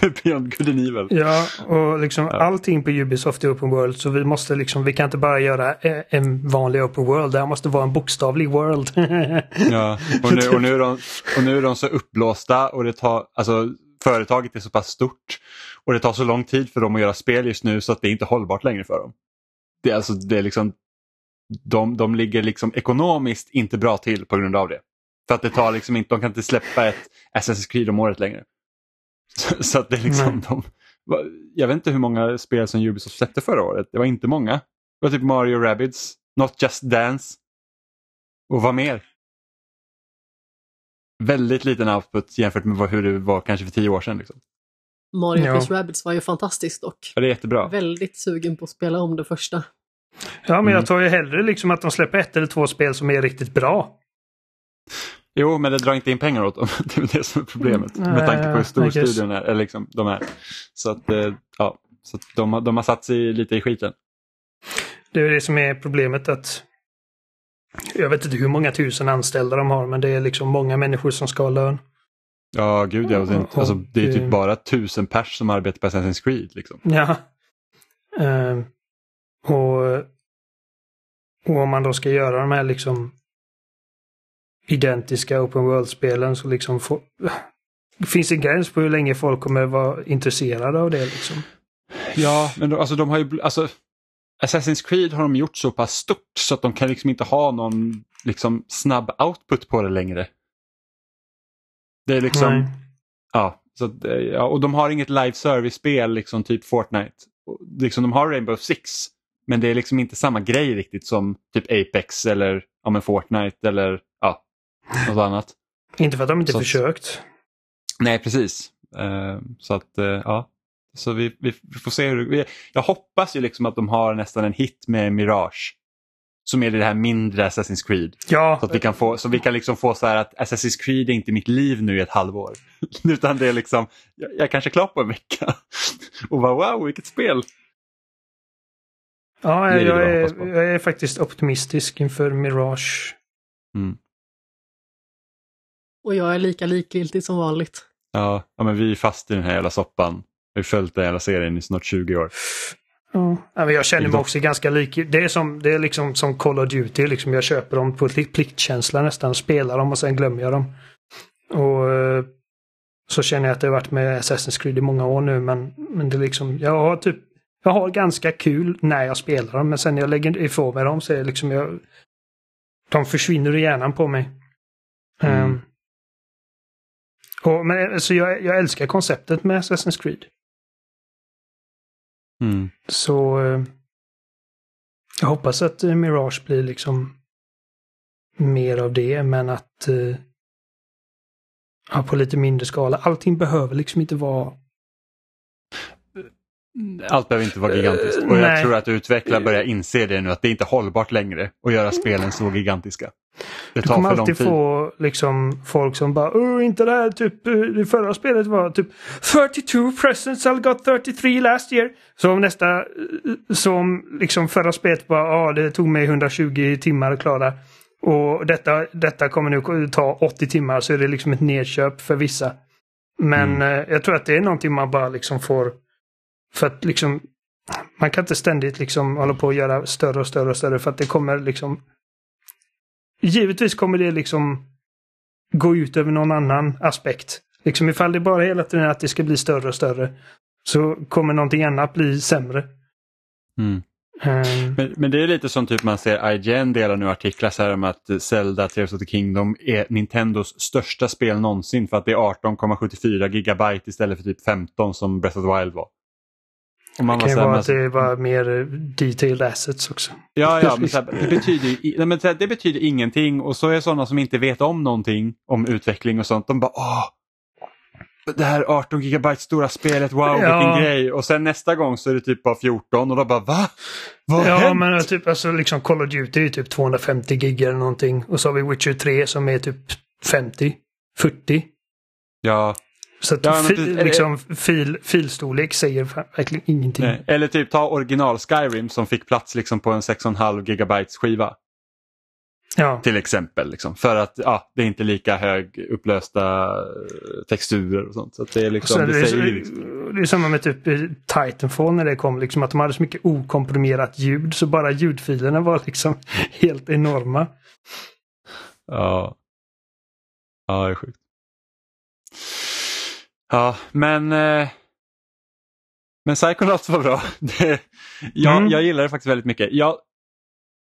Beyond Good and Evil. Ja, och liksom ja. allting på Ubisoft är open world så vi måste liksom, vi kan inte bara göra eh, en vanlig open world. Det här måste vara en bokstavlig world. ja, och nu, och, nu är de, och nu är de så uppblåsta och det tar, alltså företaget är så pass stort och det tar så lång tid för dem att göra spel just nu så att det är inte hållbart längre för dem. Det är alltså, det är liksom, de, de ligger liksom ekonomiskt inte bra till på grund av det. För att det tar liksom inte, de kan inte släppa ett Assassin's Creed om året längre. Så, så att det är liksom de, jag vet inte hur många spel som Ubisoft släppte förra året. Det var inte många. Det var typ Mario Rabbids, Not Just Dance och vad mer? Väldigt liten output jämfört med hur det var kanske för tio år sedan. Liksom. Mario ja. Rabbids var ju fantastiskt dock. Ja, det är jättebra. Väldigt sugen på att spela om det första. Ja, men mm. jag tar ju hellre liksom att de släpper ett eller två spel som är riktigt bra. Jo, men det drar inte in pengar åt dem. Det är det som är problemet. Mm, med tanke på hur stor studion är. Eller liksom, de är. Så att, eh, ja, så att de, de har satt sig lite i skiten. Det är det som är problemet att jag vet inte hur många tusen anställda de har men det är liksom många människor som ska ha lön. Ja, gud ja. Alltså, det är typ bara tusen pers som arbetar på Assassin's Creed. Liksom. Ja. Uh, och, och om man då ska göra de här liksom identiska open world-spelen så liksom får, finns en gräns på hur länge folk kommer vara intresserade av det. Liksom. Ja, men då, alltså de har ju, alltså Assassin's Creed har de gjort så pass stort så att de kan liksom inte ha någon liksom snabb output på det längre. Det är liksom, Nej. ja, så, ja, och de har inget live service-spel liksom typ Fortnite. Liksom, de har Rainbow Six men det är liksom inte samma grej riktigt som typ Apex eller ja, men Fortnite eller ja, något annat. Inte för att de inte så, försökt. Nej, precis. Uh, så att uh, ja, så vi, vi, får se hur Jag hoppas ju liksom att de har nästan en hit med Mirage. Som är det här mindre Assassin's Creed. Ja. Så att vi kan få, så vi kan liksom få så här att Assassin's Creed är inte mitt liv nu i ett halvår. Utan det är liksom, jag, jag är kanske klar på en vecka. Och bara wow, vilket spel! Ja, jag, jag, är, jag är faktiskt optimistisk inför Mirage. Mm. Och jag är lika likgiltig som vanligt. Ja, ja, men vi är fast i den här jävla soppan. Vi har följt den hela serien i snart 20 år. Ja, men jag känner mig också ganska lik. Det är, som, det är liksom som Call of Duty. Liksom jag köper dem på pliktkänsla nästan. Spelar dem och sen glömmer jag dem. Och eh, så känner jag att det har varit med Assassin's Creed i många år nu. Men, men det är liksom, jag har typ jag har ganska kul när jag spelar dem. Men sen när jag lägger ifrån mig dem så är det liksom jag, de försvinner i hjärnan på mig. Mm. Um, och, men, alltså jag, jag älskar konceptet med Assassin's Creed. Mm. Så eh, jag hoppas att eh, Mirage blir liksom mer av det, men att ja, på lite mindre skala. Allting behöver liksom inte vara allt behöver inte vara gigantiskt och jag Nej. tror att utvecklare börjar inse det nu att det är inte hållbart längre att göra spelen så gigantiska. Det tar du kommer alltid få liksom, folk som bara inte det här typ det förra spelet var typ 32 presents I got 33 last year. Så nästa som liksom förra spelet var ja det tog mig 120 timmar att klara. Och detta, detta kommer nu ta 80 timmar så är det liksom ett nedköp för vissa. Men mm. eh, jag tror att det är någonting man bara liksom får för att liksom man kan inte ständigt liksom hålla på att göra större och större och större för att det kommer liksom Givetvis kommer det liksom gå ut över någon annan aspekt. Liksom ifall det bara hela tiden att det ska bli större och större så kommer någonting annat bli sämre. Mm. Um, men, men, det är lite som typ man ser IGN delar nu artiklar så här om att Zelda Tears of the Kingdom är Nintendos största spel någonsin för att det är 18,74 gigabyte istället för typ 15 som Breath of the Wild var. Det kan ju vara att det var mer detailed assets också. Ja, ja men, här, det, betyder, nej, men det betyder ingenting och så är sådana som inte vet om någonting om utveckling och sånt, de bara åh, det här 18 gigabyte stora spelet, wow ja. vilken grej. Och sen nästa gång så är det typ bara 14 och då bara va? Vad Ja hänt? men typ alltså liksom Call of Duty är typ 250 gig eller någonting. Och så har vi Witcher 3 som är typ 50, 40. Ja. Så att ja, fi, typ, liksom, fil, filstorlek säger verkligen ingenting. Nej. Eller typ ta original Skyrim som fick plats liksom på en 6,5 gigabytes skiva. Ja. Till exempel. Liksom, för att ja, det är inte lika hög upplösta eh, texturer och sånt. Så det, är liksom, det, det, är, liksom... det är samma med typ Titanfall när det kom. Liksom, att de hade så mycket okomprimerat ljud så bara ljudfilerna var liksom helt enorma. Ja. Ja, det är sjukt. Ja, men eh, men Psychonauts var bra. Det, jag, mm. jag gillar det faktiskt väldigt mycket. Jag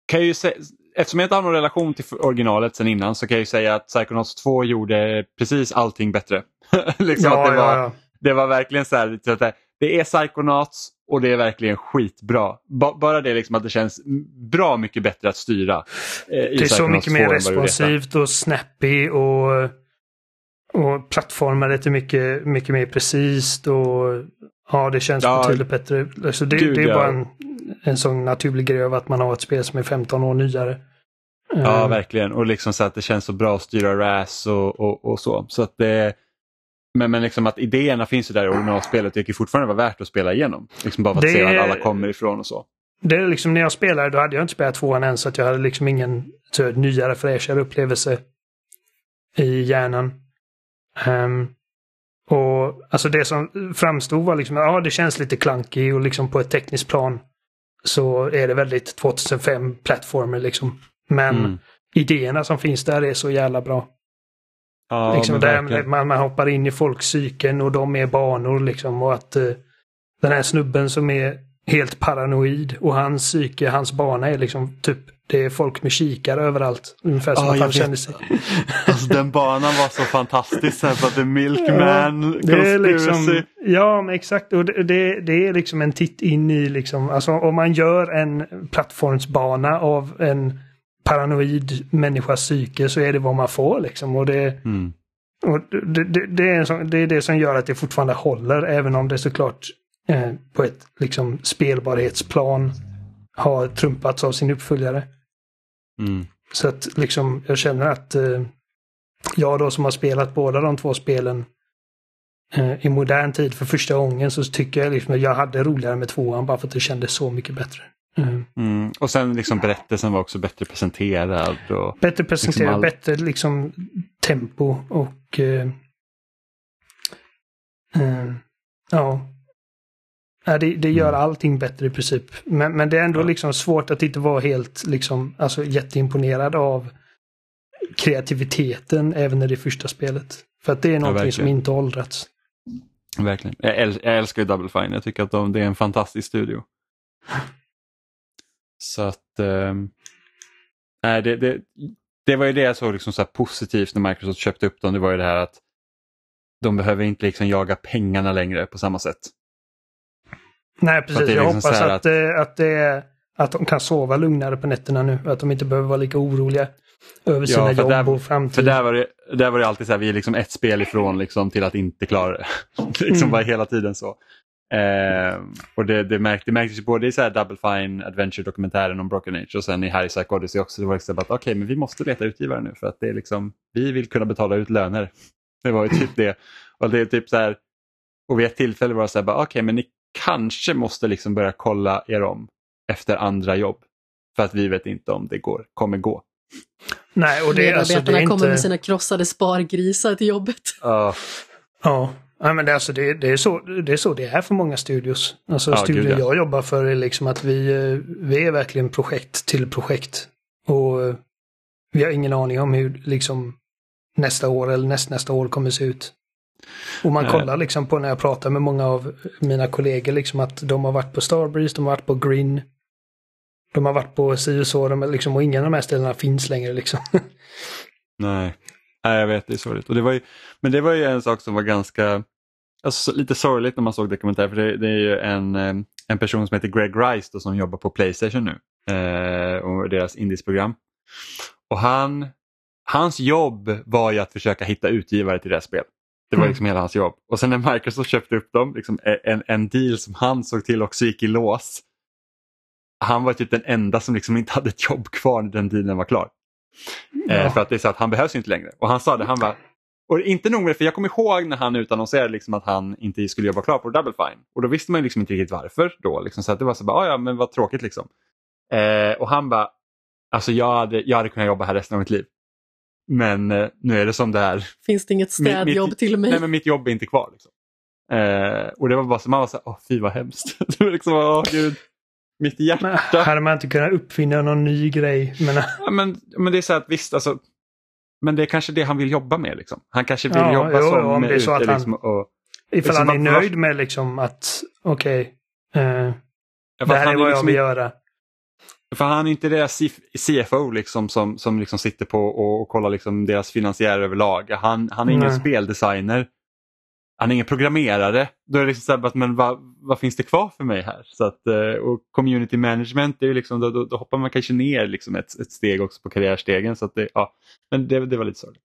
kan ju se, eftersom jag inte har någon relation till originalet sen innan så kan jag ju säga att Psychonauts 2 gjorde precis allting bättre. liksom ja, det, var, ja, ja. det var verkligen så här, att det är Psychonauts och det är verkligen skitbra. bara det liksom att det känns bra mycket bättre att styra. Eh, det är så mycket mer responsivt och snappy och, och plattformar är mycket, mycket mer precis och Ja, det känns ja, betydligt bättre. Alltså det, gud, det är bara en, en sån naturlig grej av att man har ett spel som är 15 år nyare. Ja, um, verkligen. Och liksom så att det känns så bra att styra RAS och, och, och så. så att det, men, men liksom att idéerna finns ju där i originalspelet. Det kan fortfarande vara värt att spela igenom. Liksom bara för att det, se var alla kommer ifrån och så. Det är liksom när jag spelade, då hade jag inte spelat tvåan än så att jag hade liksom ingen så, nyare fräschare upplevelse i hjärnan. Um, och alltså det som framstod var liksom, ja det känns lite clunky och liksom på ett tekniskt plan så är det väldigt 2005 plattformer liksom. Men mm. idéerna som finns där är så jävla bra. Ja, liksom där man, man hoppar in i folks psyken och de är banor liksom och att uh, den här snubben som är helt paranoid och hans psyke, hans bana är liksom typ det är folk med kikare överallt. Ungefär som oh, att han känner sig. Alltså den banan var så fantastisk. Så att The Milkman ja, det är liksom, Ja, men exakt. Och det, det, det, är liksom en titt in i liksom, alltså om man gör en plattformsbana av en paranoid människas psyke så är det vad man får liksom. Och det, mm. och det, det, det, är som, det är det som gör att det fortfarande håller även om det såklart eh, på ett liksom spelbarhetsplan har trumpats av sin uppföljare. Mm. Så att liksom jag känner att eh, jag då som har spelat båda de två spelen eh, i modern tid för första gången så tycker jag liksom att jag hade roligare med tvåan bara för att det kändes så mycket bättre. Mm. Mm. Och sen liksom berättelsen var också bättre presenterad. Och bättre presenterad, liksom all... bättre liksom tempo och eh, eh ja, Ja, det, det gör mm. allting bättre i princip. Men, men det är ändå ja. liksom svårt att inte vara helt liksom, alltså, jätteimponerad av kreativiteten även i det första spelet. För att det är någonting ja, som inte åldrats. Verkligen. Jag, äl jag älskar ju Double Fine. Jag tycker att de, det är en fantastisk studio. Så att... Nej, det, det, det var ju det jag såg liksom så positivt när Microsoft köpte upp dem. Det var ju det här att de behöver inte liksom jaga pengarna längre på samma sätt. Nej, precis. Jag liksom hoppas att, att, eh, att, det, att de kan sova lugnare på nätterna nu. Att de inte behöver vara lika oroliga över sina ja, jobb där, och framtid. För där var det, där var det alltid så här, vi är liksom ett spel ifrån liksom, till att inte klara det. liksom mm. bara hela tiden så. Eh, och det, det, märk, det märktes både i så här Double Fine Adventure-dokumentären om Broken Age och sen i Harry Psych Odyssey också. Det var liksom att okej, okay, men vi måste leta utgivare nu för att det är liksom, vi vill kunna betala ut löner. Det var ju typ det. Och det är typ så här, och vid ett tillfälle var det så här, okej, okay, men ni kanske måste liksom börja kolla er om efter andra jobb. För att vi vet inte om det går, kommer gå. Nej, och det, alltså, det är inte... kommer med sina krossade spargrisar till jobbet. Uh. Ja. Ja, men det, alltså, det, det, är så, det är så det är för många studios. Alltså ja, studion ja. jag jobbar för är liksom att vi, eh, vi är verkligen projekt till projekt. Och eh, vi har ingen aning om hur liksom nästa år eller nästnästa år kommer se ut. Och man kollar liksom på när jag pratar med många av mina kollegor liksom att de har varit på Starbreeze, de har varit på Green. De har varit på si och så, de, liksom, och ingen av de här ställena finns längre liksom. Nej. Nej, jag vet, det är sorgligt. Och det var ju, men det var ju en sak som var ganska, alltså, lite sorgligt när man såg dokumentär, för det, det är ju en, eh, en person som heter Greg Rice då, som jobbar på Playstation nu eh, och deras indiesprogram. Och han, hans jobb var ju att försöka hitta utgivare till det här spelet. Det var mm. liksom hela hans jobb. Och sen när Microsoft köpte upp dem, liksom en, en deal som han såg till också gick i lås. Han var typ den enda som liksom inte hade ett jobb kvar när den dealen var klar. Ja. Eh, för att det är så att han behövs inte längre. Och han sa det, han var och inte nog med det, för jag kommer ihåg när han utannonserade liksom att han inte skulle jobba klar på Double Fine. Och då visste man liksom inte riktigt varför då. Liksom, så att det var så bara, ah, ja men vad tråkigt liksom. Eh, och han bara, alltså jag hade, jag hade kunnat jobba här resten av mitt liv. Men eh, nu är det som det är. Finns det inget städjobb mitt, till mig? Nej men mitt jobb är inte kvar. Liksom. Eh, och det var bara så man var så här, åh fy vad hemskt. det var liksom, åh gud. Mitt hjärta. Men, hade man inte kunnat uppfinna någon ny grej? Men, ja, men, men det är så att visst, alltså, men det är kanske det han vill jobba med. Liksom. Han kanske vill Ja, jobba jo, som om det är så ute, att han- liksom, och, ifall Liksom han är nöjd med liksom att okej, eh, Ja, det här är vad jag liksom vill göra. För han är inte deras CF CFO liksom, som, som liksom sitter på och, och kollar liksom deras finansiärer överlag. Han, han är ingen Nej. speldesigner. Han är ingen programmerare. Då är det liksom så här, att, men vad, vad finns det kvar för mig här? Så att, eh, och community management, är liksom, då, då, då hoppar man kanske ner liksom ett, ett steg också på karriärstegen. Så att det, ja, men det, det var lite sorgligt.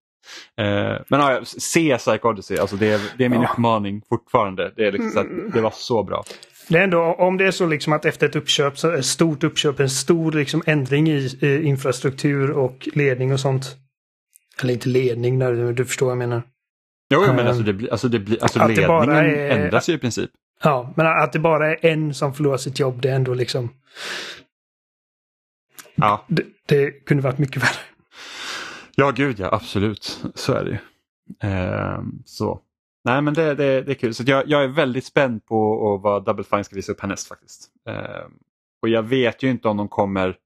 Eh, men ja, se Psych Odyssey, alltså det, är, det är min Ja. uppmaning fortfarande. Det, är liksom så att, det var så bra. Det är ändå, om det är så liksom att efter ett uppköp, så ett stort uppköp, en stor liksom ändring i eh, infrastruktur och ledning och sånt. Eller inte ledning, där, du förstår vad jag menar. Jo, men Ehm, alltså, det, alltså, det alltså det ledningen bara är- ändras ju i princip. Ja, men att det bara är en som förlorar sitt jobb, det är ändå liksom... Ja. Det, det kunde varit mycket värre. Ja, gud ja, absolut. Så är det ju. Ehm, så. Nej, men det, det, det är kul. Så jag, jag är väldigt spänd på vad Double Fine ska visa upp härnäst faktiskt. Ehm, och jag vet ju inte om de kommer...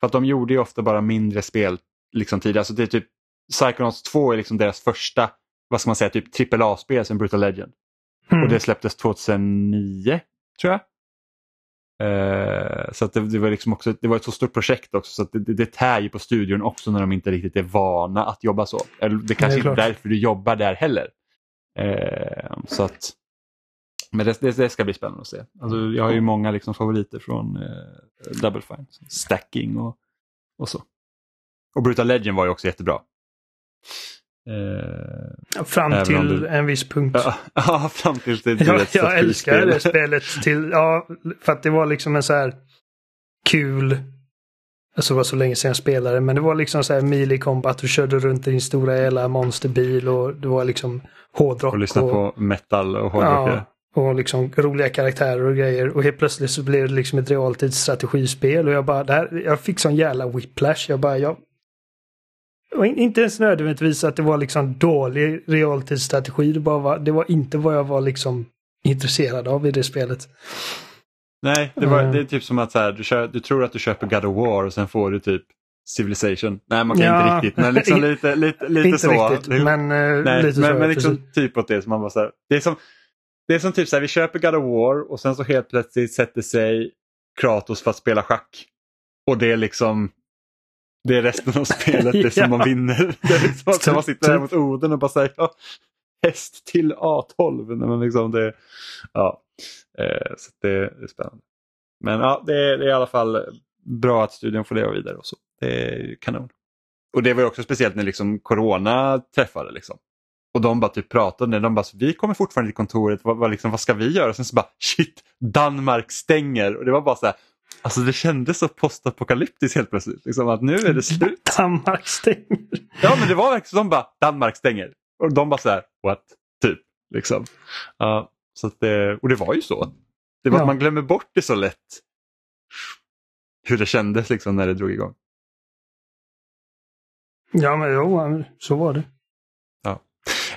För att de gjorde ju ofta bara mindre spel liksom tidigare. Alltså det är typ Psychonauts 2 är liksom deras första, vad ska man säga, typ AAA-spel sen Brutal Legend. Mm. Och det släpptes 2009, tror jag. Eh, så att det, det var liksom också, det var ett så stort projekt också så att det, det, det tär ju på studion också när de inte riktigt är vana att jobba så. Eller det kanske inte är därför du jobbar där heller. Eh, så att, men det, det, det ska bli spännande att se. Alltså, jag har ju många liksom favoriter från eh, Double Fine. Stacking och, och så. Och Brutal Legend var ju också jättebra. Eh, Fram till du- en viss punkt. ja, ja, fram tills det blir Jag, älskar det spelet till, ja, för att det var liksom en så här kul, alltså det var så länge sedan jag spelade, men det var liksom så här melee combat, du körde runt i din stora jävla monsterbil och det var liksom hårdrock. Och lyssna på metal och hårdrockare. Ja, och liksom roliga karaktärer och grejer. Och helt plötsligt så blev det liksom ett realtidsstrategispel och jag bara, det här, jag fick sån jävla whiplash. Jag bara, jag... Och in- inte ens nödvändigtvis att det var liksom dålig realtidsstrategi. Det, bara var, det var inte vad jag var liksom intresserad av i det spelet. Nej, det, var, Mm. det är typ som att så här, du, kör, du tror att du köper God of War och sen får du typ Civilization. Nej, man kan Ja. inte riktigt, men liksom lite, lite, lite inte så. riktigt, men eh, Nej, lite men, så. men liksom precis. typ åt det som man bara så här, det är som det är som typ så här, vi köper God of War och sen så helt plötsligt sätter sig Kratos för att spela schack. Och det är liksom det är resten av spelet, det är som Ja. man vinner. Det är liksom att man sitter där mot Oden och bara säger ja, häst till A12. Nej, Men liksom det, ja, eh, så det, är spännande. Men ja, det är, det är i alla fall bra att studion får leva vidare och så. Det är kanon. Och det var ju också speciellt när liksom corona träffade. Liksom. Och de bara typ pratade, de bara vi kommer fortfarande till kontoret, vad, vad, liksom, vad ska vi göra? Och sen så bara shit, Danmark stänger. Och det var bara så här, alltså det kändes så postapokalyptiskt helt plötsligt. Liksom, att nu är det slut. Danmark stänger. Ja men det var verkligen så, de bara Danmark stänger. Och de bara så här, what? Typ. Liksom. Ja, så det, och det var ju så. Det var Ja. att man glömmer bort det så lätt. Hur det kändes liksom när det drog igång. Ja, men jo, så var det.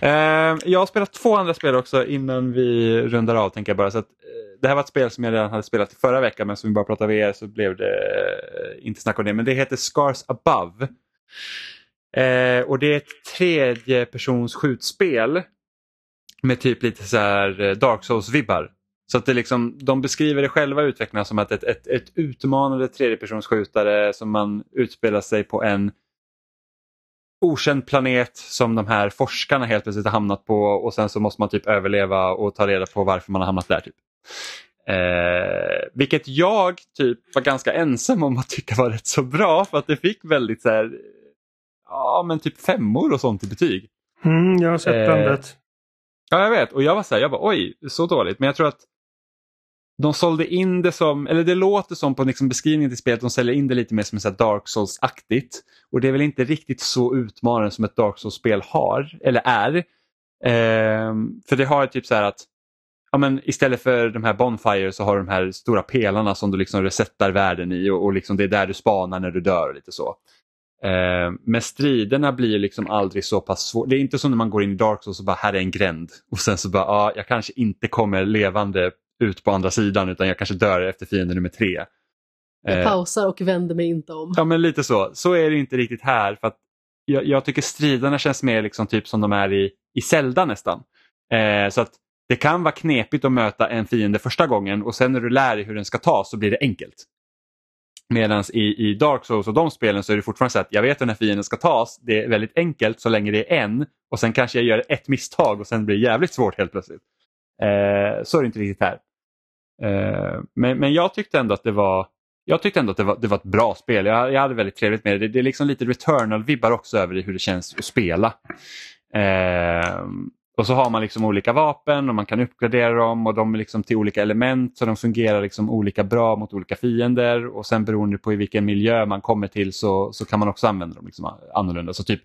Eh, jag har spelat två andra spel också innan vi rundar av. tänker jag bara. Så att, eh, det här var ett spel som jag redan hade spelat i förra veckan men som vi bara pratade VR så blev det eh, inte snack om det. Men det heter Scars Above. Eh, och det är ett tredjepersons skjutspel med typ lite så här eh, Dark Souls-vibbar. Så att det liksom, de beskriver det själva utvecklarna som att ett, ett, ett utmanande tredjepersonsskjutare som man utspelar sig på en okänd planet som de här forskarna helt plötsligt har hamnat på och sen så måste man typ överleva och ta reda på varför man har hamnat där. Typ. Eh, vilket jag typ var ganska ensam om att tycka var rätt så bra för att det fick väldigt så här, ja men typ femmor och sånt i betyg. Mm, jag har sett Eh, blandat. Ja jag vet och jag var så här, jag bara oj så dåligt men jag tror att de sålde in det som, eller det låter som på liksom beskrivningen till spelet, de säljer in det lite mer som så Dark Souls-aktigt. Och det är väl inte riktigt så utmanande som ett Dark Souls-spel har, eller är. Ehm, för det har typ så här att ja, men istället för de här Bonfire så har du de här stora pelarna som du liksom resettar världen i och, och liksom det är där du spanar när du dör. lite så. Eh, men striderna blir liksom aldrig så pass svåra. Det är inte som när man går in i Dark Souls och bara här är en gränd och sen så bara ah, jag kanske inte kommer levande ut på andra sidan utan jag kanske dör efter fiende nummer tre. Jag eh, pausar och vänder mig inte om. Ja men lite så. Så är det inte riktigt här. för att jag, jag tycker striderna känns mer liksom typ som de är i, i Zelda nästan. Eh, så att det kan vara knepigt att möta en fiende första gången och sen när du lär dig hur den ska tas så blir det enkelt. Medan i, i Dark Souls och de spelen så är det fortfarande så att jag vet hur den här fienden ska tas. Det är väldigt enkelt så länge det är en och sen kanske jag gör ett misstag och sen blir det jävligt svårt helt plötsligt. Eh, så är det inte riktigt här. Eh, men, men jag tyckte ändå att det var jag tyckte ändå att det var, det var ett bra spel. Jag, jag hade väldigt trevligt med det. Det, det är liksom lite Returnal-vibbar också över hur det känns att spela. Eh, och så har man liksom olika vapen och man kan uppgradera dem och de är liksom till olika element så de fungerar liksom olika bra mot olika fiender och sen beroende på i vilken miljö man kommer till så, så kan man också använda dem liksom annorlunda. Så typ,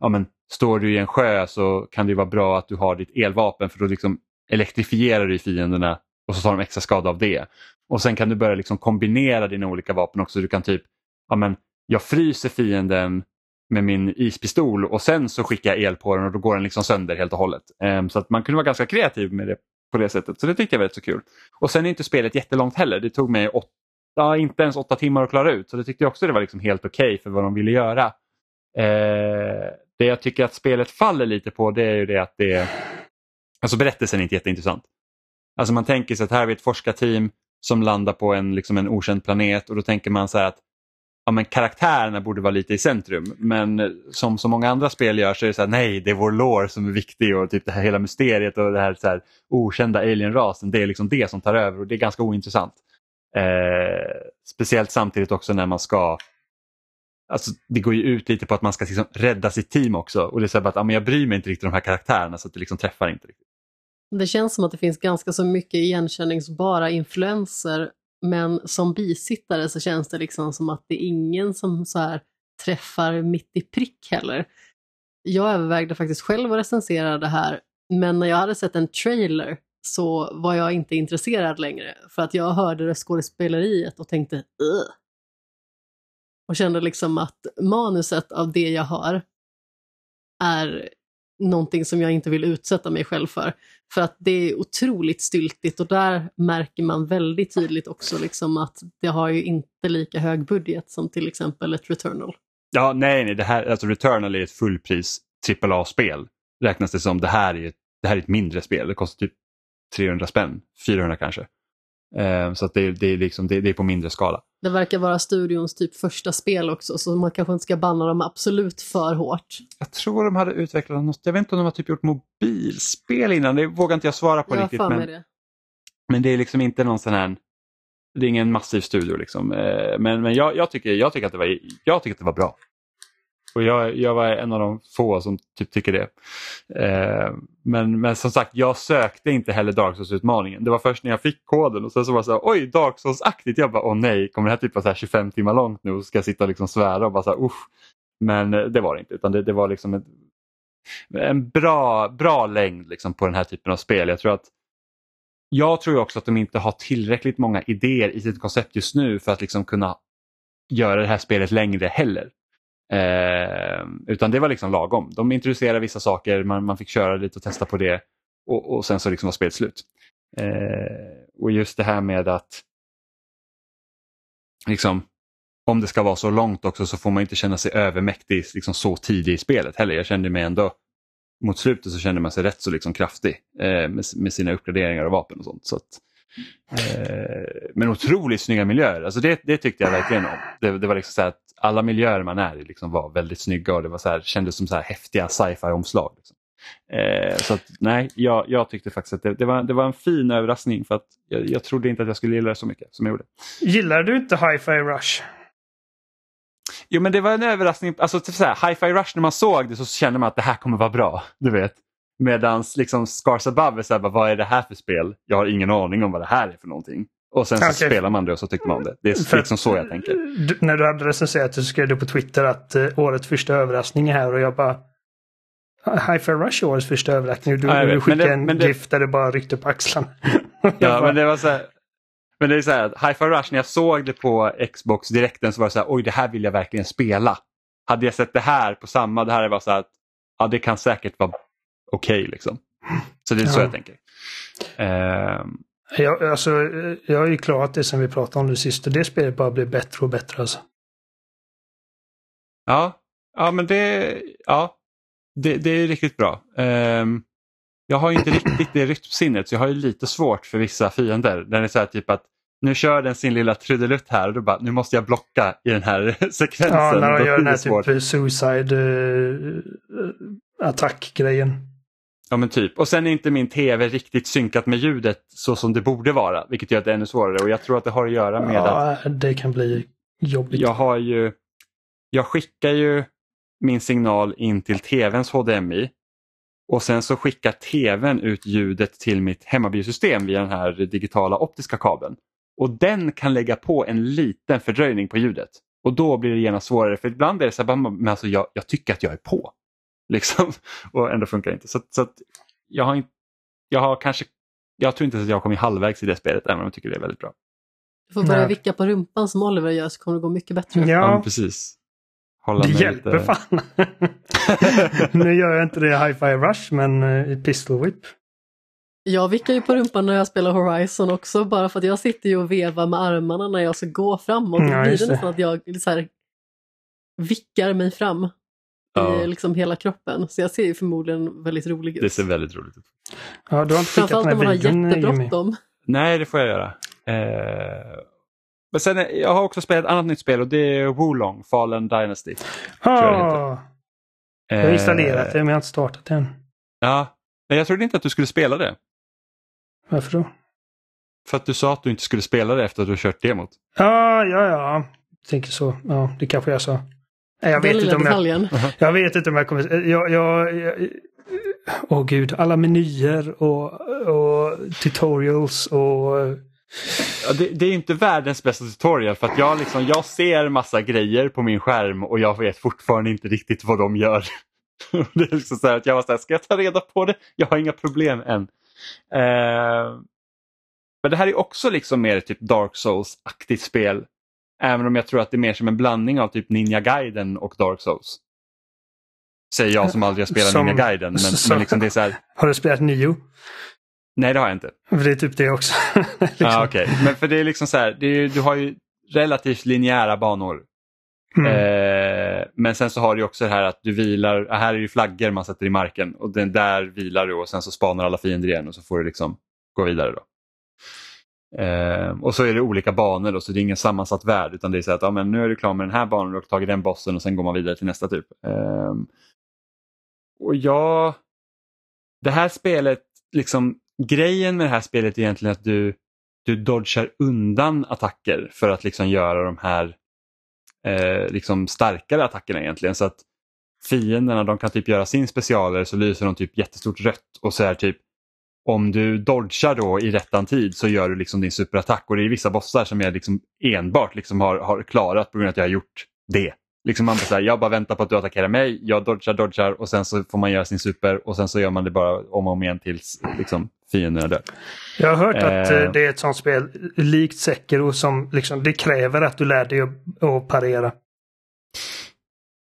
ja, men, står du i en sjö så kan det vara bra att du har ditt elvapen för då liksom elektrifierar du fienderna och så tar de extra skada av det. Och sen kan du börja liksom kombinera dina olika vapen också. Du kan typ, ja men jag fryser fienden med min ispistol och sen så skickar jag el på den och då går den liksom sönder helt och hållet. Ehm, så att man kunde vara ganska kreativ med det på det sättet. Så det tyckte jag var rätt så kul. Och sen är inte spelet jättelångt heller. Det tog mig åtta, inte ens åtta timmar att klara ut. Så det tyckte jag också det var liksom helt okej okay för vad de ville göra. Ehm, det jag tycker att spelet faller lite på det är ju det att det Alltså berättelsen är inte jätteintressant. Alltså man tänker sig att här har vi ett forskarteam som landar på en, liksom en okänd planet och då tänker man så här att ja, men karaktärerna borde vara lite i centrum. Men som så många andra spel gör så är det så här, nej det är vår lore som är viktig och typ det här hela mysteriet och det här, så här okända alienrasen det är liksom det som tar över och det är ganska ointressant. Eh, speciellt samtidigt också när man ska Alltså, det går ju ut lite på att man ska liksom rädda sitt team också och det är så att ja, men jag bryr mig inte riktigt om de här karaktärerna så att det liksom träffar inte riktigt. Det känns som att det finns ganska så mycket igenkänningsbara influenser men som bisittare så känns det liksom som att det är ingen som så här träffar mitt i prick heller. Jag övervägde faktiskt själv att recensera det här, men när jag hade sett en trailer så var jag inte intresserad längre för att jag hörde det skådespeleriet och tänkte Ugh! Och kände liksom att manuset av det jag hör är någonting som jag inte vill utsätta mig själv för. För att det är otroligt styltigt och där märker man väldigt tydligt också liksom att det har ju inte lika hög budget som till exempel ett Returnal. Ja, nej, nej det här, alltså Returnal är ett fullpris AAA-spel. Räknas det som. Det här, är ett, det här är ett mindre spel. Det kostar typ 300 spänn, 400 kanske. Eh, så att det, det, är liksom, det, det, är på mindre skala. Det verkar vara studions typ första spel också så man kanske inte ska banna dem absolut för hårt. Jag tror de hade utvecklat något, jag vet inte om de har typ gjort mobilspel innan, det vågar inte jag svara på jag riktigt. Men det. men det är liksom inte någon sån här det är ingen massiv studio liksom. Eh, men, men jag, jag, tycker, jag, tycker att det var, jag tycker att det var bra. Och jag, jag var en av de få som typ tycker det. Eh, men, men som sagt, jag sökte inte heller Dark Souls-utmaningen. Det var först när jag fick koden och sen så var det så här, oj Dark Souls-aktigt. Jag bara, åh nej, kommer det här typ vara så här 25 timmar långt nu och ska jag sitta och liksom svära och bara så här, usch. Men eh, det var det inte, utan det, det var liksom ett, en bra, bra längd liksom på den här typen av spel. Jag tror att jag tror också att de inte har tillräckligt många idéer i sitt koncept just nu för att liksom kunna göra det här spelet längre heller. Eh, utan det var liksom lagom. De introducerade vissa saker, man, man fick köra lite och testa på det och, och sen så liksom var spelet slut. Eh, och just det här med att liksom, om det ska vara så långt också så får man inte känna sig övermäktig liksom så tidigt i spelet heller. Jag kände mig ändå mot slutet så kände man sig rätt så liksom kraftig eh, med, med, sina uppgraderingar och vapen och sånt. Så att, eh, men otroligt snygga miljöer, alltså det, det tyckte jag verkligen om. Det, det var liksom så att alla miljöer man är i liksom var väldigt snygga och det var så här, kändes som så här häftiga sci-fi omslag. Liksom. Eh, så att, nej, jag, jag tyckte faktiskt att det, det, var, det var en fin överraskning för att jag, jag trodde inte att jag skulle gilla det så mycket som jag gjorde. Gillar du inte Hi-Fi Rush? Jo men det var en överraskning. Alltså typ så här, Hi-Fi Rush när man såg det så kände man att det här kommer vara bra. Du vet. Medans liksom Scars Above är så här, vad är det här för spel? Jag har ingen aning om vad det här är för någonting. Och sen så okay. spelar man det och så tycker man om det. Det är liksom så jag tänker. Du, när du hade recenserat så skrev du på Twitter att uh, årets första överraskning är här och jag bara Hi-Fi Rush är årets första överraskning. Du, du skickade en det... GIF där det bara ryckte på axlarna. ja, bara... men det var så här, Men det är så här, Hi-Fi Rush, när jag såg det på Xbox direkten så var det så här, oj det här vill jag verkligen spela. Hade jag sett det här på samma, det här är bara så här, ja det kan säkert vara okej okay, liksom. Så det är så jag tänker. Uh... Jag, alltså, jag har ju klarat det som vi pratade om det sista. Det spelet bara blir bättre och bättre alltså. Ja, ja men det, ja, det, det är riktigt bra. Um, jag har inte riktigt det rytmsinnet så jag har ju lite svårt för vissa fiender. Där det är så här typ att nu kör den sin lilla trudelutt här och då bara nu måste jag blocka i den här sekvensen. Ja, när de gör den här typ suicide uh, attack-grejen. Ja men typ. Och sen är inte min tv riktigt synkat med ljudet så som det borde vara. Vilket gör det ännu svårare och jag tror att det har att göra med ja, att... det kan bli jobbigt. Jag har ju... Jag skickar ju min signal in till tvns HDMI och sen så skickar tvn ut ljudet till mitt hemmabiosystem via den här digitala optiska kabeln. Och den kan lägga på en liten fördröjning på ljudet. Och då blir det genast svårare för ibland är det så här, men alltså jag, jag tycker att jag är på. Liksom. Och ändå funkar det inte. Så, så jag har inte, jag har kanske, jag tror inte att jag har kommit halvvägs i det spelet även om jag tycker det är väldigt bra. Du får börja Nej. vicka på rumpan som Oliver gör så kommer det gå mycket bättre. Ja, ja precis. Hålla det hjälper lite... fan. nu gör jag inte det i Hi-Fi Rush men eh, i Pistol Whip. Jag vickar ju på rumpan när jag spelar Horizon också bara för att jag sitter ju och vevar med armarna när jag ska gå framåt. Ja, det blir det nästan att jag så här, vickar mig fram ja. i liksom hela kroppen. Så jag ser ju förmodligen väldigt rolig ut. Det ser väldigt roligt ut. Ja, du har inte Framförallt när man har jättebråttom. Nej, det får jag göra. Eh... Men sen, jag har också spelat ett annat nytt spel och det är Wolong, Fallen Dynasty. Ah, jag, jag har installerat det men jag har inte startat det än. Ja, men jag trodde inte att du skulle spela det. Varför då? För att du sa att du inte skulle spela det efter att du kört demot. Ja, ja, ja. Jag tänker så. Ja, det kanske jag sa. Jag vet, inte om jag, jag vet inte om jag kommer... Jag, jag, jag, åh gud, alla menyer och, och tutorials och... Ja, det, det, är inte världens bästa tutorial för att jag, liksom, jag ser massa grejer på min skärm och jag vet fortfarande inte riktigt vad de gör. det är liksom så att jag var så här, ska jag ta reda på det? Jag har inga problem än. Uh, men det här är också liksom mer typ Dark Souls-aktigt spel Även om jag tror att det är mer som en blandning av typ Ninja Gaiden och Dark Souls. Säger jag som aldrig har spelat som, Ninja Gaiden. Men, så, men liksom det är så här... Har du spelat Nio? Nej det har jag inte. För det är typ det också. liksom. ah, okay. Men för det är liksom så här, är, du har ju relativt linjära banor. Mm. Eh, men sen så har du också det här att du vilar, här är det flaggor man sätter i marken och den där vilar du och sen så spanar alla fiender igen och så får du liksom gå vidare. då. Eh, och så är det olika banor då, så det är ingen sammansatt värld utan det är så att ja, men nu är du klar med den här banan och tagit den bossen och sen går man vidare till nästa typ. Eh, och ja, det här spelet, liksom grejen med det här spelet är egentligen att du, du dodgar undan attacker för att liksom göra de här eh, liksom starkare attackerna egentligen. Så att fienderna de kan typ göra sin specialare så lyser de typ jättestort rött och så är typ om du dodgar då i rättan tid så gör du liksom din superattack och det är vissa bossar som jag liksom enbart liksom har, har klarat på grund av att jag har gjort det. Liksom man bara här, jag bara väntar på att du attackerar mig, jag dodgar, dodgar och sen så får man göra sin super och sen så gör man det bara om och om igen tills liksom, fienderna dör. Jag har hört att eh, det är ett sånt spel likt Sekiro som liksom, det kräver att du lär dig att, att parera.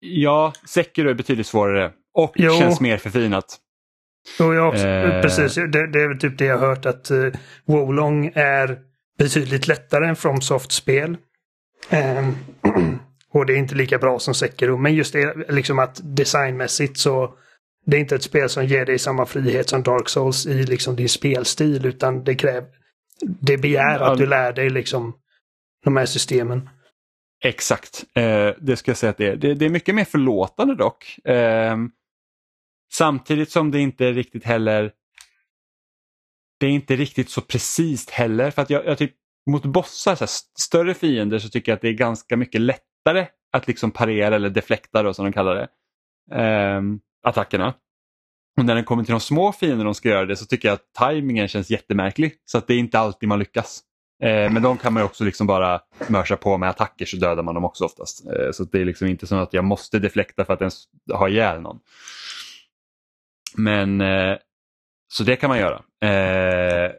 Ja, Sekiro är betydligt svårare och jo. känns mer förfinat. Jo, jag också, eh... precis. Det, det, är typ det jag har hört att uh, Wolong är betydligt lättare än FromSoft-spel. Um, och det är inte lika bra som Sekiro. Men just det liksom att designmässigt så det är inte ett spel som ger dig samma frihet som Dark Souls i liksom din spelstil utan det kräver det begär att du lär dig liksom de här systemen. Exakt, eh, det ska jag säga att det är. Det, det är mycket mer förlåtande dock. Eh, Samtidigt som det inte är riktigt heller det är inte riktigt så precis heller. För att jag, jag typ, mot bossar, så här, större fiender, så tycker jag att det är ganska mycket lättare att liksom parera eller deflekta då, som de kallar det. Eh, attackerna. Och när det kommer till de små fienderna de ska göra det så tycker jag att tajmingen känns jättemärklig. Så att det är inte alltid man lyckas. Eh, men de kan man också liksom bara mörsa på med attacker så dödar man dem också oftast. Eh, så det är liksom inte så att jag måste deflekta för att ens ha ihjäl någon. Men eh, så det kan man göra. Eh,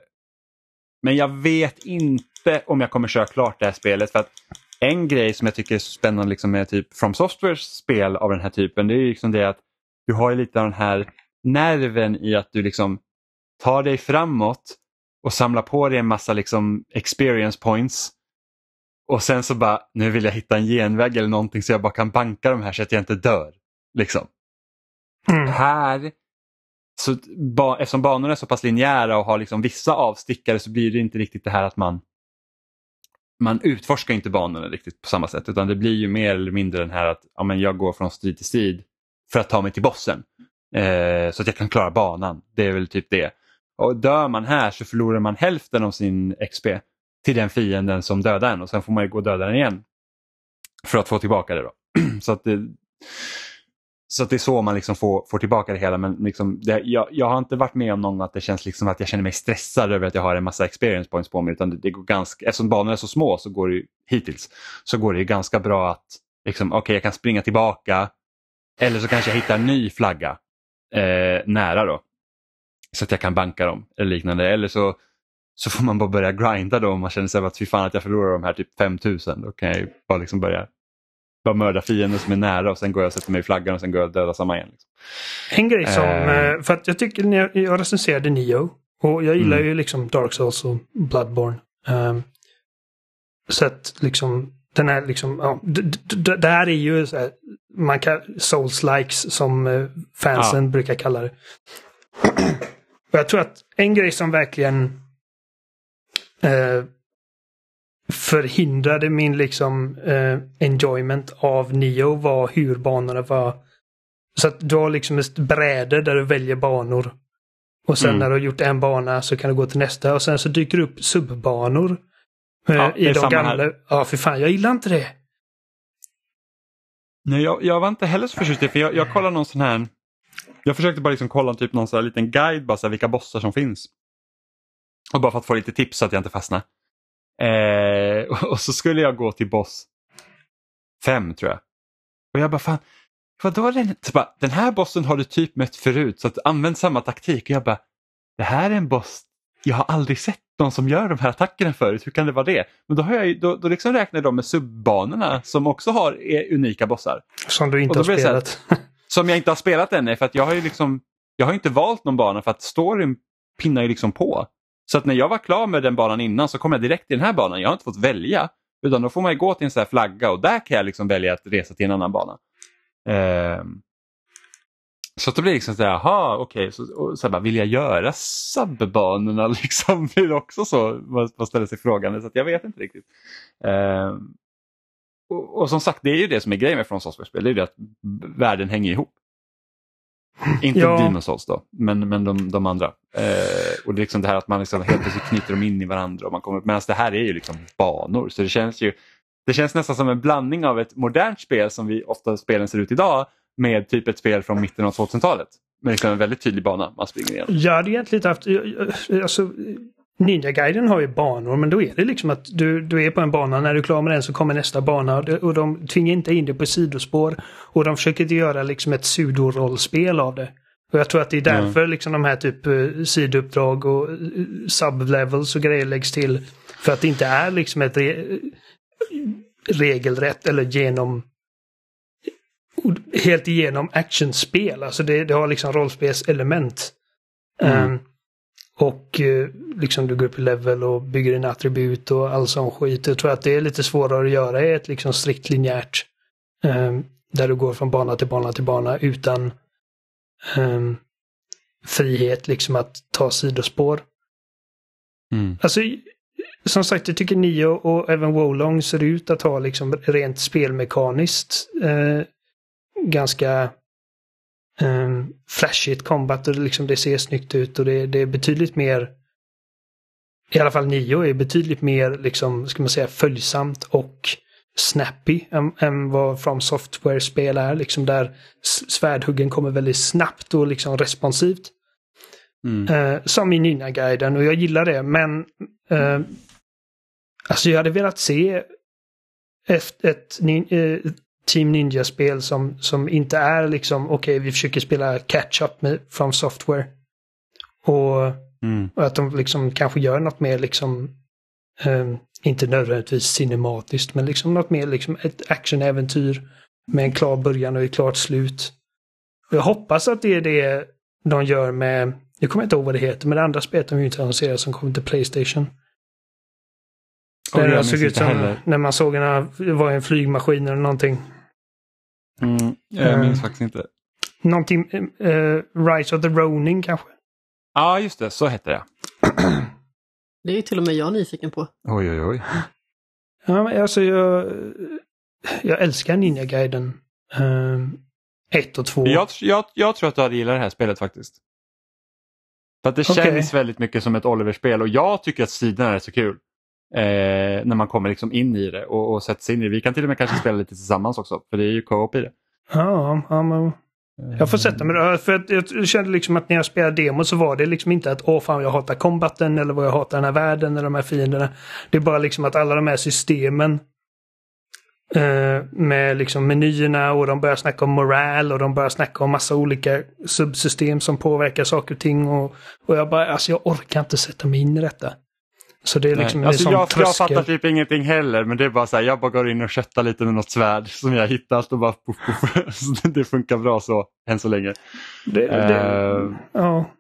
men jag vet inte om jag kommer köra klart det här spelet. för att En grej som jag tycker är spännande liksom med typ From Softwares spel av den här typen det är liksom det att du har lite av den här nerven i att du liksom tar dig framåt och samlar på dig en massa liksom experience points. Och sen så bara, nu vill jag hitta en genväg eller någonting så jag bara kan banka de här så att jag inte dör. Liksom. Mm. Här så ba, eftersom banorna är så pass linjära och har liksom vissa avstickare så blir det inte riktigt det här att man man utforskar inte banorna riktigt på samma sätt utan det blir ju mer eller mindre den här att ja, men jag går från strid till strid för att ta mig till bossen. Eh, så att jag kan klara banan. Det är väl typ det. Och Dör man här så förlorar man hälften av sin XP till den fienden som dödar en och sen får man ju gå och döda den igen. För att få tillbaka det. då. så att det, så det är så man liksom får, får tillbaka det hela. Men liksom det, jag, jag har inte varit med om någon att det känns liksom att jag känner mig stressad över att jag har en massa experience points på mig. Utan det, det går ganska, eftersom banorna är så små så går det hittills så går det ganska bra att liksom, okay, jag kan springa tillbaka eller så kanske jag hittar en ny flagga eh, nära då. Så att jag kan banka dem eller liknande. Eller så, så får man bara börja grinda då om man känner sig att fy fan att jag förlorar de här typ 5000. Då kan jag bara liksom börja bara mörda fienden som är nära och sen går jag och sätter mig i flaggan och sen går jag och dödar samma igen. Liksom. En grej som, uh, för att jag tycker när jag, jag recenserade Nio och jag gillar mm. ju liksom Dark Souls och Bloodborne. Um, så att liksom den är liksom, ja, det här är ju så här, man kan, Souls-likes som eh, fansen ja. brukar kalla det. och jag tror att en grej som verkligen eh, förhindrade min liksom eh, enjoyment av Nio var hur banorna var. Så att du har liksom ett bräde där du väljer banor. Och sen mm. när du har gjort en bana så kan du gå till nästa och sen så dyker det upp subbanor. Eh, ja, I de gamla. Här. Ja, för fan, jag gillar inte det. Nej, jag, jag var inte heller så förtjust i det, för jag, jag kollade någon sån här jag försökte bara liksom kolla typ någon sån här liten guide, bara så här, vilka bossar som finns. Och bara för att få lite tips så att jag inte fastnar. Eh, och så skulle jag gå till boss 5 tror jag. Och jag bara, fan, vadå den? Så bara, den här bossen har du typ mött förut så att använd samma taktik. Och jag bara, det här är en boss, jag har aldrig sett någon som gör de här attackerna förut, hur kan det vara det? Men då, har jag, då, då liksom räknar de med subbanorna som också har unika bossar. Som du inte har spelat. Här, som jag inte har spelat ännu för att jag har ju liksom, jag har inte valt någon bana för att storyn pinnar ju liksom på. Så att när jag var klar med den banan innan så kom jag direkt till den här banan. Jag har inte fått välja. Utan då får man gå till en sån här flagga och där kan jag liksom välja att resa till en annan bana. Eh, så då blir det liksom så här, jaha okej, okay. så, så bara, vill jag göra subbanorna liksom? Det är också så? Man, man ställer sig frågan, så att jag vet inte riktigt. Eh, och, och, som sagt, det är ju det som är grejen med Från Software-spel, det är ju det att världen hänger ihop. Inte ja. Demon's då, men, men de, de andra. Eh, och det är liksom det här att man liksom helt plötsligt knyter dem in i varandra. Och man kommer, medan det här är ju liksom banor. Så det känns ju det känns nästan som en blandning av ett modernt spel som vi ofta spelen ser ut idag med typ ett spel från mitten av 2000-talet. Med liksom en väldigt tydlig bana man springer igenom. Jag hade egentligen haft, alltså, Ninja-guiden har ju banor men då är det liksom att du, du är på en bana, när du är klar med den så kommer nästa bana och de tvingar inte in det på sidospår. Och de försöker inte göra liksom ett pseudorollspel av det. Och jag tror att det är därför mm. liksom de här typ uh, sidouppdrag och uh, sublevels och grejer läggs till. För att det inte är liksom ett re regelrätt eller genom helt igenom actionspel. Alltså det, det har liksom rollspelselement. Mm. Um, och eh, liksom du går upp i level och bygger en attribut och all sån skit. Jag tror att det är lite svårare att göra i ett liksom strikt linjärt. Um, där du går från bana till bana till bana utan um, frihet liksom att ta sidospår. Mm. Alltså, som sagt, jag tycker Nio och även Wolong ser ut att ha liksom rent spelmekaniskt eh, ganska um, flashigt combat och liksom, det ser snyggt ut och det, det är betydligt mer i alla fall Nio är betydligt mer liksom, ska man säga, följsamt och snappy än, än vad From Software-spel är. Liksom där svärdhuggen kommer väldigt snabbt och liksom responsivt. Mm. Uh, som i Ninja-guiden och jag gillar det men uh, alltså jag hade velat se ett, ett, ett Team Ninja-spel som, som inte är liksom okej okay, vi försöker spela catch-up med, från software. Och, mm. och, att de liksom kanske gör något mer liksom um, inte nödvändigtvis cinematiskt men liksom något mer liksom ett actionäventyr med en klar början och ett klart slut. Jag hoppas att det är det de gör med, jag kommer inte ihåg vad det heter, men det andra spelet de inte annonserat som kom till Playstation. Där det såg ut som när man såg en, det var en flygmaskin eller någonting. Mm, jag uh, minns faktiskt inte. Någonting, uh, Rise of the Ronin kanske? Ja, just det, så hette det. Det är ju till och med jag nyfiken på. Oj, oj, oj. Ja, men alltså jag, jag älskar Ninja-guiden. Um, ett och två. Jag, jag, jag tror att du hade gillat det här spelet faktiskt. För att det okay. känns väldigt mycket som ett Oliver-spel och jag tycker att striderna är så kul. Eh, när man kommer liksom in i det och, och sätter sig in i det. Vi kan till och med kanske spela lite tillsammans också för det är ju co-op i det. Ja, ja men jag får sätta mig där. För jag kände liksom att när jag spelade demo så var det liksom inte att åh fan jag hatar kombatten eller vad jag hatar den här världen eller de här fienderna. Det är bara liksom att alla de här systemen eh, med liksom menyerna och de börjar snacka om moral och de börjar snacka om massa olika subsystem som påverkar saker och ting. Och, och jag bara, alltså jag orkar inte sätta mig in i detta. Så det är liksom alltså, jag, jag fattar typ ingenting heller men det är bara så här, jag bara går in och köttar lite med något svärd som jag hittat och bara puff, puff. det funkar bra så än så länge. Det, det, uh, ja.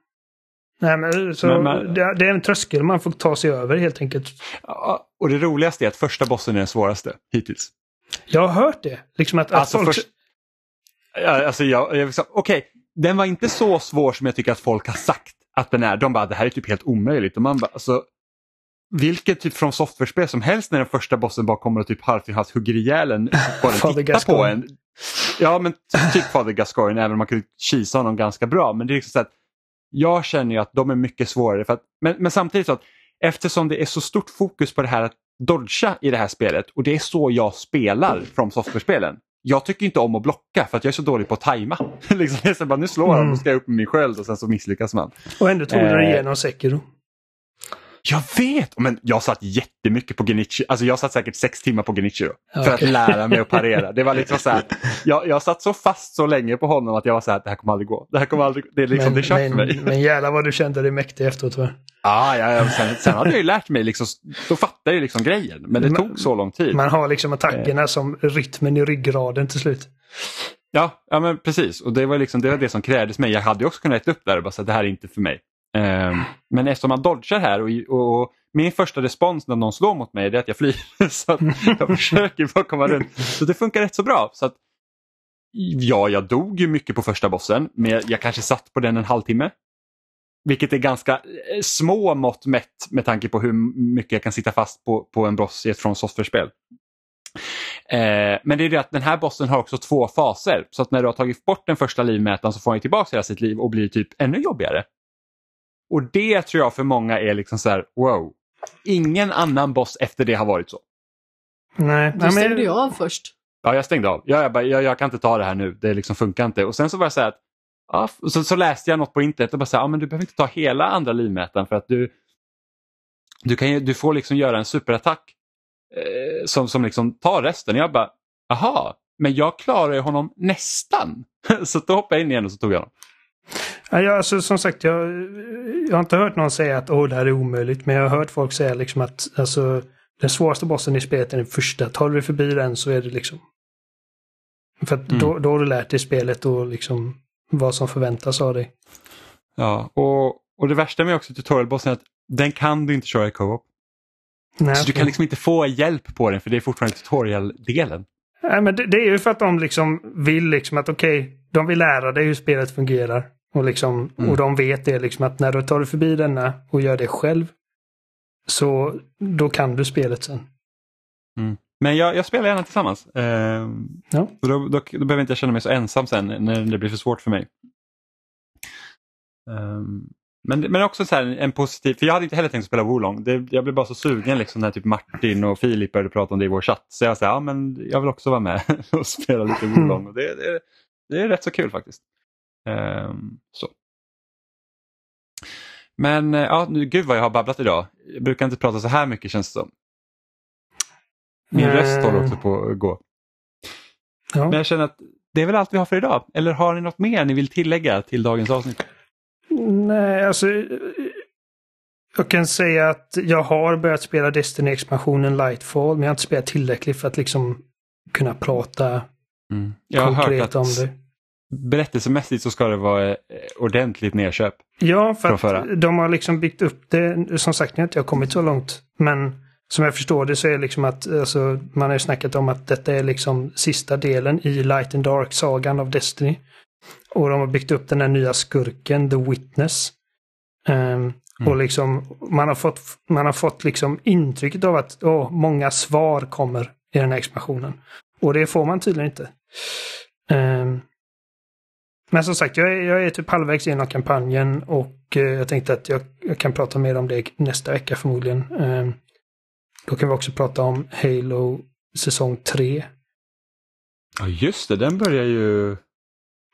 Nej, men, så men, men, det, det, är en tröskel man får ta sig över helt enkelt. Och det roligaste är att första bossen är den svåraste hittills. Jag har hört det. Liksom att, att alltså, folk... Först, alltså jag, jag okej, okay, den var inte så svår som jag tycker att folk har sagt att den är. De bara, det här är typ helt omöjligt. Och man bara, alltså, vilket typ från software-spel som helst när den första bossen bara kommer och typ halvt i halvt hugger ihjäl en. Bara titta på en. Ja men typ Father Gascoigne även om man kunde kisa honom ganska bra. Men det är liksom så att jag känner ju att de är mycket svårare. För att, men, men samtidigt så att eftersom det är så stort fokus på det här att dodga i det här spelet och det är så jag spelar från software-spelen. Jag tycker inte om att blocka för att jag är så dålig på att tajma. liksom, bara, nu slår han mm. och ska jag upp med min sköld och sen så misslyckas man. Och ändå tog du dig eh, igenom Sekiro. Jag vet! Men jag satt jättemycket på Genichi. Alltså jag satt säkert sex timmar på Genichi då, för okay. att lära mig att parera. Det var liksom så här, jag, jag satt så fast så länge på honom att jag var så här, det här kommer aldrig gå. Det här kommer aldrig Det är liksom, men, det är kört för mig. Men jävlar vad du kände dig mäktig efteråt va? Ah, ja, ja, sen, sen hade jag ju lärt mig, liksom, då fattade jag liksom grejen. Men det man, tog så lång tid. Man har liksom attackerna eh. som rytmen i ryggraden till slut. Ja, ja men precis. Och det var, liksom, det var det som krävdes mig. Jag hade också kunnat äta upp där och bara säga det här är inte för mig. Ehm, men eftersom man dodgar här och, och, min första respons när någon slår mot mig är att jag flyr. så att jag försöker bara komma runt. Så det funkar rätt så bra. Så att, ja, jag dog ju mycket på första bossen, men jag kanske satt på den en halvtimme. Vilket är ganska eh, små mått mätt med tanke på hur mycket jag kan sitta fast på, på en boss i ett från software-spel. Eh, men det är det att den här bossen har också två faser. Så att när du har tagit bort den första livmätaren så får han tillbaka hela sitt liv och blir typ ännu jobbigare. Och det tror jag för många är liksom så här, wow. Ingen annan boss efter det har varit så. Nej. Du stängde ju av först. Ja, jag stängde av. Jag, jag, bara, jag, jag, kan inte ta det här nu, det liksom funkar inte. Och sen så var jag så här, att, ja, så, så läste jag något på internet och bara så här, ja, men du behöver inte ta hela andra livmätaren för att du, du, kan, du får liksom göra en superattack eh, som, som liksom tar resten. Jag bara, aha, men jag klarar ju honom nästan. så då hoppade jag in igen och så tog jag honom. Ja, alltså, som sagt, jag, jag har inte hört någon säga att oh, det här är omöjligt. Men jag har hört folk säga liksom att alltså, den svåraste bossen i spelet är den första. Tar du förbi den så är det liksom... För mm. då, då har du lärt dig spelet och liksom vad som förväntas av dig. Ja, och, och det värsta med också tutorialbossen är att den kan du inte köra i co-op. Nej, så du kan liksom inte få hjälp på den för det är fortfarande tutorial-delen. Nej, men det, det, är ju för att de liksom vill liksom att okej, okay, de vill lära dig hur spelet fungerar. Och, liksom, mm. och de vet det liksom att när du tar dig förbi denna och gör det själv så då kan du spelet sen. Mm. Men jag, jag, spelar gärna tillsammans. Eh, ja. då, då, då, behöver inte jag känna mig så ensam sen när det blir för svårt för mig. Um, men, men också så här, en positiv, för jag hade inte heller tänkt spela Wolong. Det, jag blev bara så sugen liksom när typ Martin och Filip började prata om det i vår chatt. Så jag sa, ja men jag vill också vara med och spela lite Wolong. Och det, det, det är rätt så kul faktiskt. Um, så. Men eh, ja, nu, gud vad jag har babblat idag. Jag brukar inte prata så här mycket känns det som. Min mm. röst håller också på att gå. Ja. Men jag känner att det är väl allt vi har för idag. Eller har ni något mer ni vill tillägga till dagens avsnitt? Nej, alltså jag kan säga att jag har börjat spela Destiny-expansionen Lightfall, men jag har inte spelat tillräckligt för att liksom kunna prata mm. jag har konkret hört att om det. Berättelsemässigt så ska det vara eh, ordentligt nedköp. Ja, för att de har liksom byggt upp det. Som sagt, jag har inte kommit så långt. Men som jag förstår det så är det liksom att alltså, man har ju snackat om att detta är liksom sista delen i Light and Dark-sagan av Destiny. Och de har byggt upp den här nya skurken, The Witness. Um, Mm. Och liksom, man har fått, man har fått liksom intrycket av att åh, många svar kommer i den här expansionen. Och det får man tydligen inte. Um, men som sagt, jag är, jag är typ halvvägs igenom kampanjen och uh, jag tänkte att jag, jag, kan prata mer om det nästa vecka förmodligen. Um, då kan vi också prata om Halo säsong 3. Ja just det, den börjar ju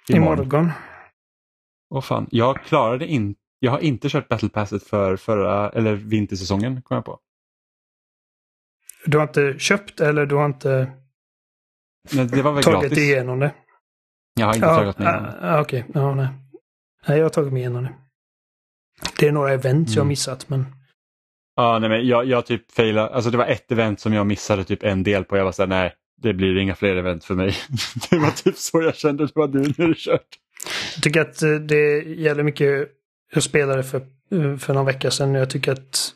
imorgon. imorgon. Åh fan, jag klarade inte jag har inte kört Battle Passet för förra, eller vintersäsongen kom jag på. Du har inte köpt eller du har inte nej, det var väl tagit gratis. igenom det? Jag har inte ja, tagit mig igenom det. Ah, okej, okay. ja, nej. nej. jag har tagit mig igenom det. Det är några event mm. jag har missat men... Ja, nej men jag, jag typ failade, alltså det var ett event som jag missade typ en del på. Jag var såhär, nej, det blir inga fler event för mig. det var typ så jag kände, det var du när du kört. Jag tycker att eh, det gäller mycket jag spelade för, för någon vecka sedan jag tycker att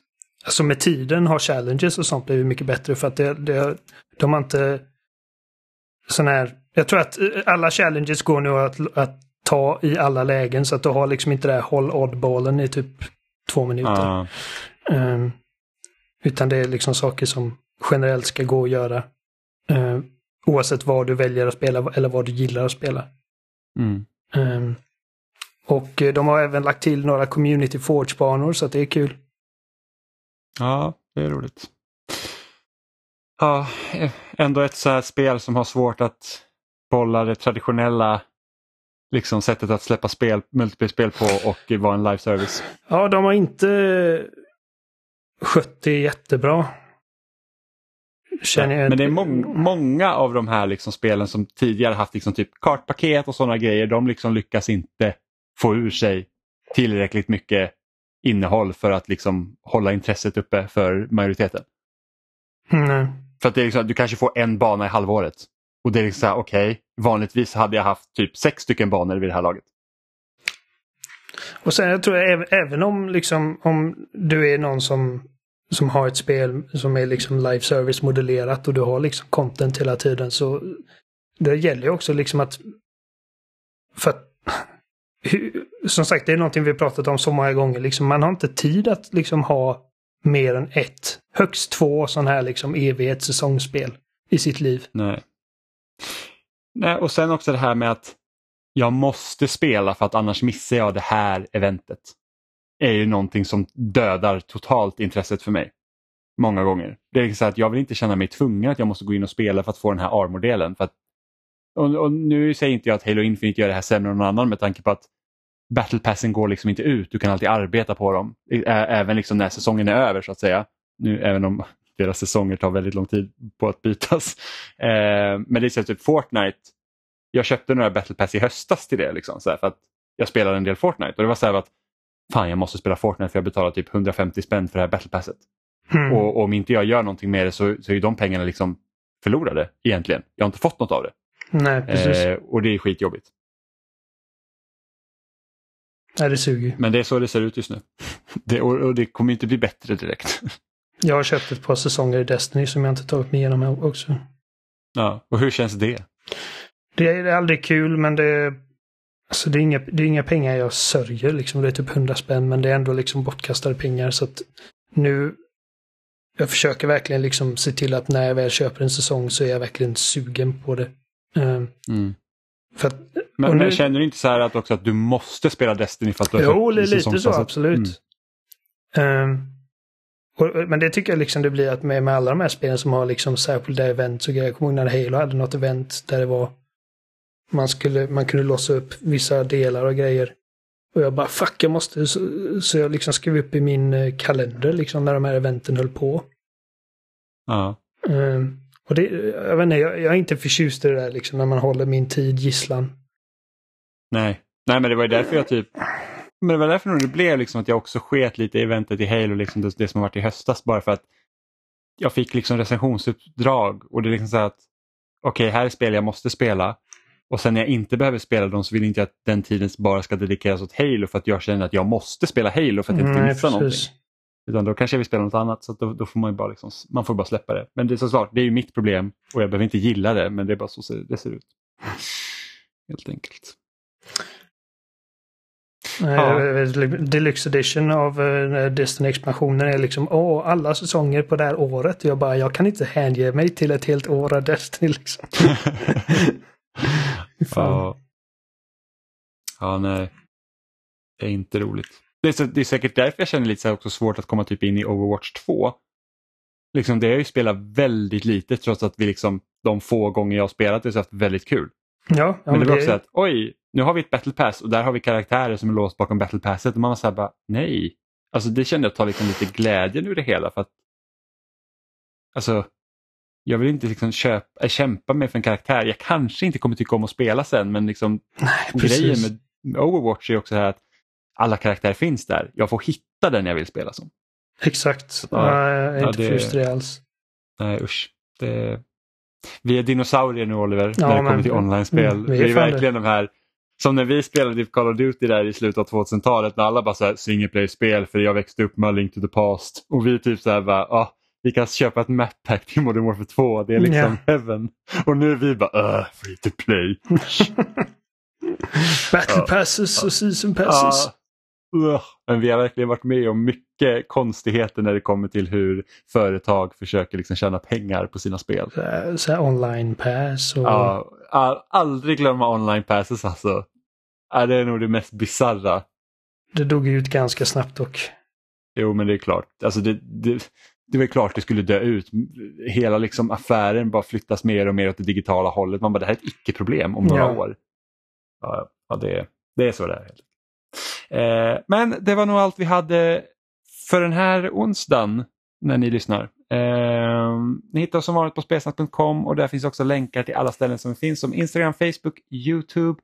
alltså med tiden har challenges och sånt blivit mycket bättre för att det, det, de har inte sån här, jag tror att alla challenges går nu att, att ta i alla lägen så att du har liksom inte det här håll oddballen i typ två minuter. Uh. Um, utan det är liksom saker som generellt ska gå att göra. Uh, oavsett vad du väljer att spela eller vad du gillar att spela. Mm. Um, och eh, de har även lagt till några Community Forge-banor så att det är kul. Ja, det är roligt. Ja, eh, ändå ett så här spel som har svårt att bolla det traditionella liksom sättet att släppa spel, multiplayer-spel på och vara en live service. Ja, de har inte skött det jättebra. Känner jag... Men det är må många av de här liksom spelen som tidigare haft liksom typ kartpaket och sådana grejer. De liksom lyckas inte få ur sig tillräckligt mycket innehåll för att liksom hålla intresset uppe för majoriteten. Mm. För att det är liksom, du kanske får en bana i halvåret. Och det är liksom okej, okay, vanligtvis hade jag haft typ sex stycken banor vid det här laget. Och sen jag tror jag även om liksom om du är någon som som har ett spel som är liksom live service modellerat och du har liksom content hela tiden så det gäller ju också liksom att för att som sagt, det är någonting vi pratat om så många gånger. Liksom, man har inte tid att liksom ha mer än ett, högst två sådana här liksom evighetssäsongsspel i sitt liv. Nej. Nej, och sen också det här med att jag måste spela för att annars missar jag det här eventet. är ju någonting som dödar totalt intresset för mig. Många gånger. Det är liksom så att jag vill inte känna mig tvungen att jag måste gå in och spela för att få den här armordelen. För att och, och, nu säger inte jag att Halo Infinite gör det här sämre än någon annan med tanke på att Battle Passen går liksom inte ut. Du kan alltid arbeta på dem. Även liksom när säsongen är över så att säga. Nu, även om deras säsonger tar väldigt lång tid på att bytas. Eh, men så typ Fortnite. Jag köpte några Battle Pass i höstas till det. Liksom, så här, för att Jag spelade en del Fortnite och det var så här att fan jag måste spela Fortnite för jag betalar typ 150 spänn för det här Battle Passet. Mm. Och, och om inte jag gör någonting med det så, så är de pengarna liksom förlorade egentligen. Jag har inte fått något av det. Nej, precis. Eh, och det är skitjobbigt. Nej, det suger. Men det är så det ser ut just nu. Det, och, och det kommer inte bli bättre direkt. Jag har köpt ett par säsonger i Destiny som jag inte tagit mig igenom också. Ja, och hur känns det? Det är aldrig kul men det, alltså det, är inga, det är inga pengar jag sörjer. Liksom. Det är typ 100 spänn men det är ändå liksom bortkastade pengar. Så att nu jag försöker verkligen liksom se till att när jag väl köper en säsong så är jag verkligen sugen på det. Ehm, mm. Att, men, nu, men, känner du inte så här att, också att du måste spela Destiny för att du har Jo, lite så absolut. Mm. Um, och, men det tycker jag liksom det blir att med, med alla de här spelen som har liksom särskilda event så Jag kommer ihåg när Halo hade något event där det var man, skulle, man kunde låsa upp vissa delar och grejer. Och jag bara fuck jag måste. Så, så jag liksom skrev upp i min eh, kalender liksom när de här eventen höll på. Ja. Um, Och det, jag, vet inte, jag, jag är inte förtjust i det där liksom när man håller min tid gisslan. Nej, nej men det var ju därför jag typ men det var därför det blev liksom att jag också sket lite i eventet i Halo, liksom det, det som har varit i höstas bara för att jag fick liksom recensionsuppdrag och det är liksom så att okej, okay, här är spel jag måste spela och sen när jag inte behöver spela dem så vill inte jag att den tiden bara ska dedikeras åt Halo för att jag känner att jag måste spela Halo för att jag inte missa någonting. Utan då kanske jag vill spela något annat så då, då, får man bara liksom, man får bara släppa det. Men det är såklart, det är ju mitt problem och jag behöver inte gilla det men det är bara så det ser ut. Helt enkelt. Ja. Deluxe edition av uh, Destiny-expansionen är liksom åh, alla säsonger på det här året. Jag bara, jag kan inte hänge mig till ett helt år av Destiny liksom. ja. ja, nej. Det är inte roligt. Det är, så, det är säkert därför jag känner lite så också svårt att komma typ in i Overwatch 2. Liksom, det har ju spelat väldigt lite trots att vi liksom de få gånger jag har spelat det så har haft väldigt kul. Ja, ja men det var också att oj, nu har vi ett battle pass och där har vi karaktärer som är låst bakom battle passet och man var såhär bara nej. Alltså det kände jag tar liksom lite glädjen ur det hela för att Alltså jag vill inte liksom köpa, äh, kämpa med för en karaktär. Jag kanske inte kommer tycka om att spela sen men liksom nej, grejen med Overwatch är också här att alla karaktärer finns där. Jag får hitta den jag vill spela som. Exakt. Så, ja, jag är inte ja, förtjust i det alls. Nej usch. Det... Vi är dinosaurier nu Oliver ja, när det kommer till online-spel. Mm, vi är, vi är verkligen det. de här som när vi spelade typ Call of Duty där i slutet av 2000-talet när alla bara så här single play-spel för jag växte upp med Link to the Past. Och vi typ så här bara, ah, vi kan köpa ett map pack till Modern Warfare 2, det är liksom yeah. heaven. Och nu är vi bara, uh, free to play. Battle passes och season passes. Uh, men vi har verkligen varit med om mycket konstigheter när det kommer till hur företag försöker liksom tjäna pengar på sina spel. Så, online pass och... Ja, aldrig glömma online passes alltså. Ja, det är nog det mest bizarra. Det dog ut ganska snabbt dock. Jo, men det är klart. Alltså det, det, det var klart det skulle dö ut. Hela liksom affären bara flyttas mer och mer åt det digitala hållet. Man bara, det här är ett icke-problem om några ja. år. Ja, ja det, det är så det är. Eh, men det var nog allt vi hade för den här onsdagen när ni lyssnar. Eh, ni hittar oss som vanligt på spelsnack.com och där finns också länkar till alla ställen som finns som Instagram, Facebook, Youtube.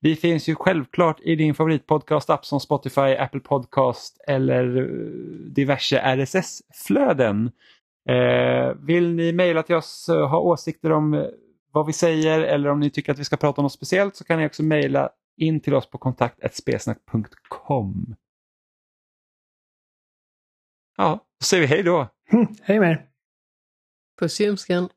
Vi finns ju självklart i din favoritpodcast-app som Spotify, Apple Podcast eller eh, diverse RSS-flöden. Eh, vill ni mejla till oss och ha åsikter om eh, vad vi säger eller om ni tycker att vi ska prata om något speciellt så kan ni också mejla in till oss på kontakt.spelsnack.com. Ja, då säger vi hej då. hej med er. Puss i ljumsken.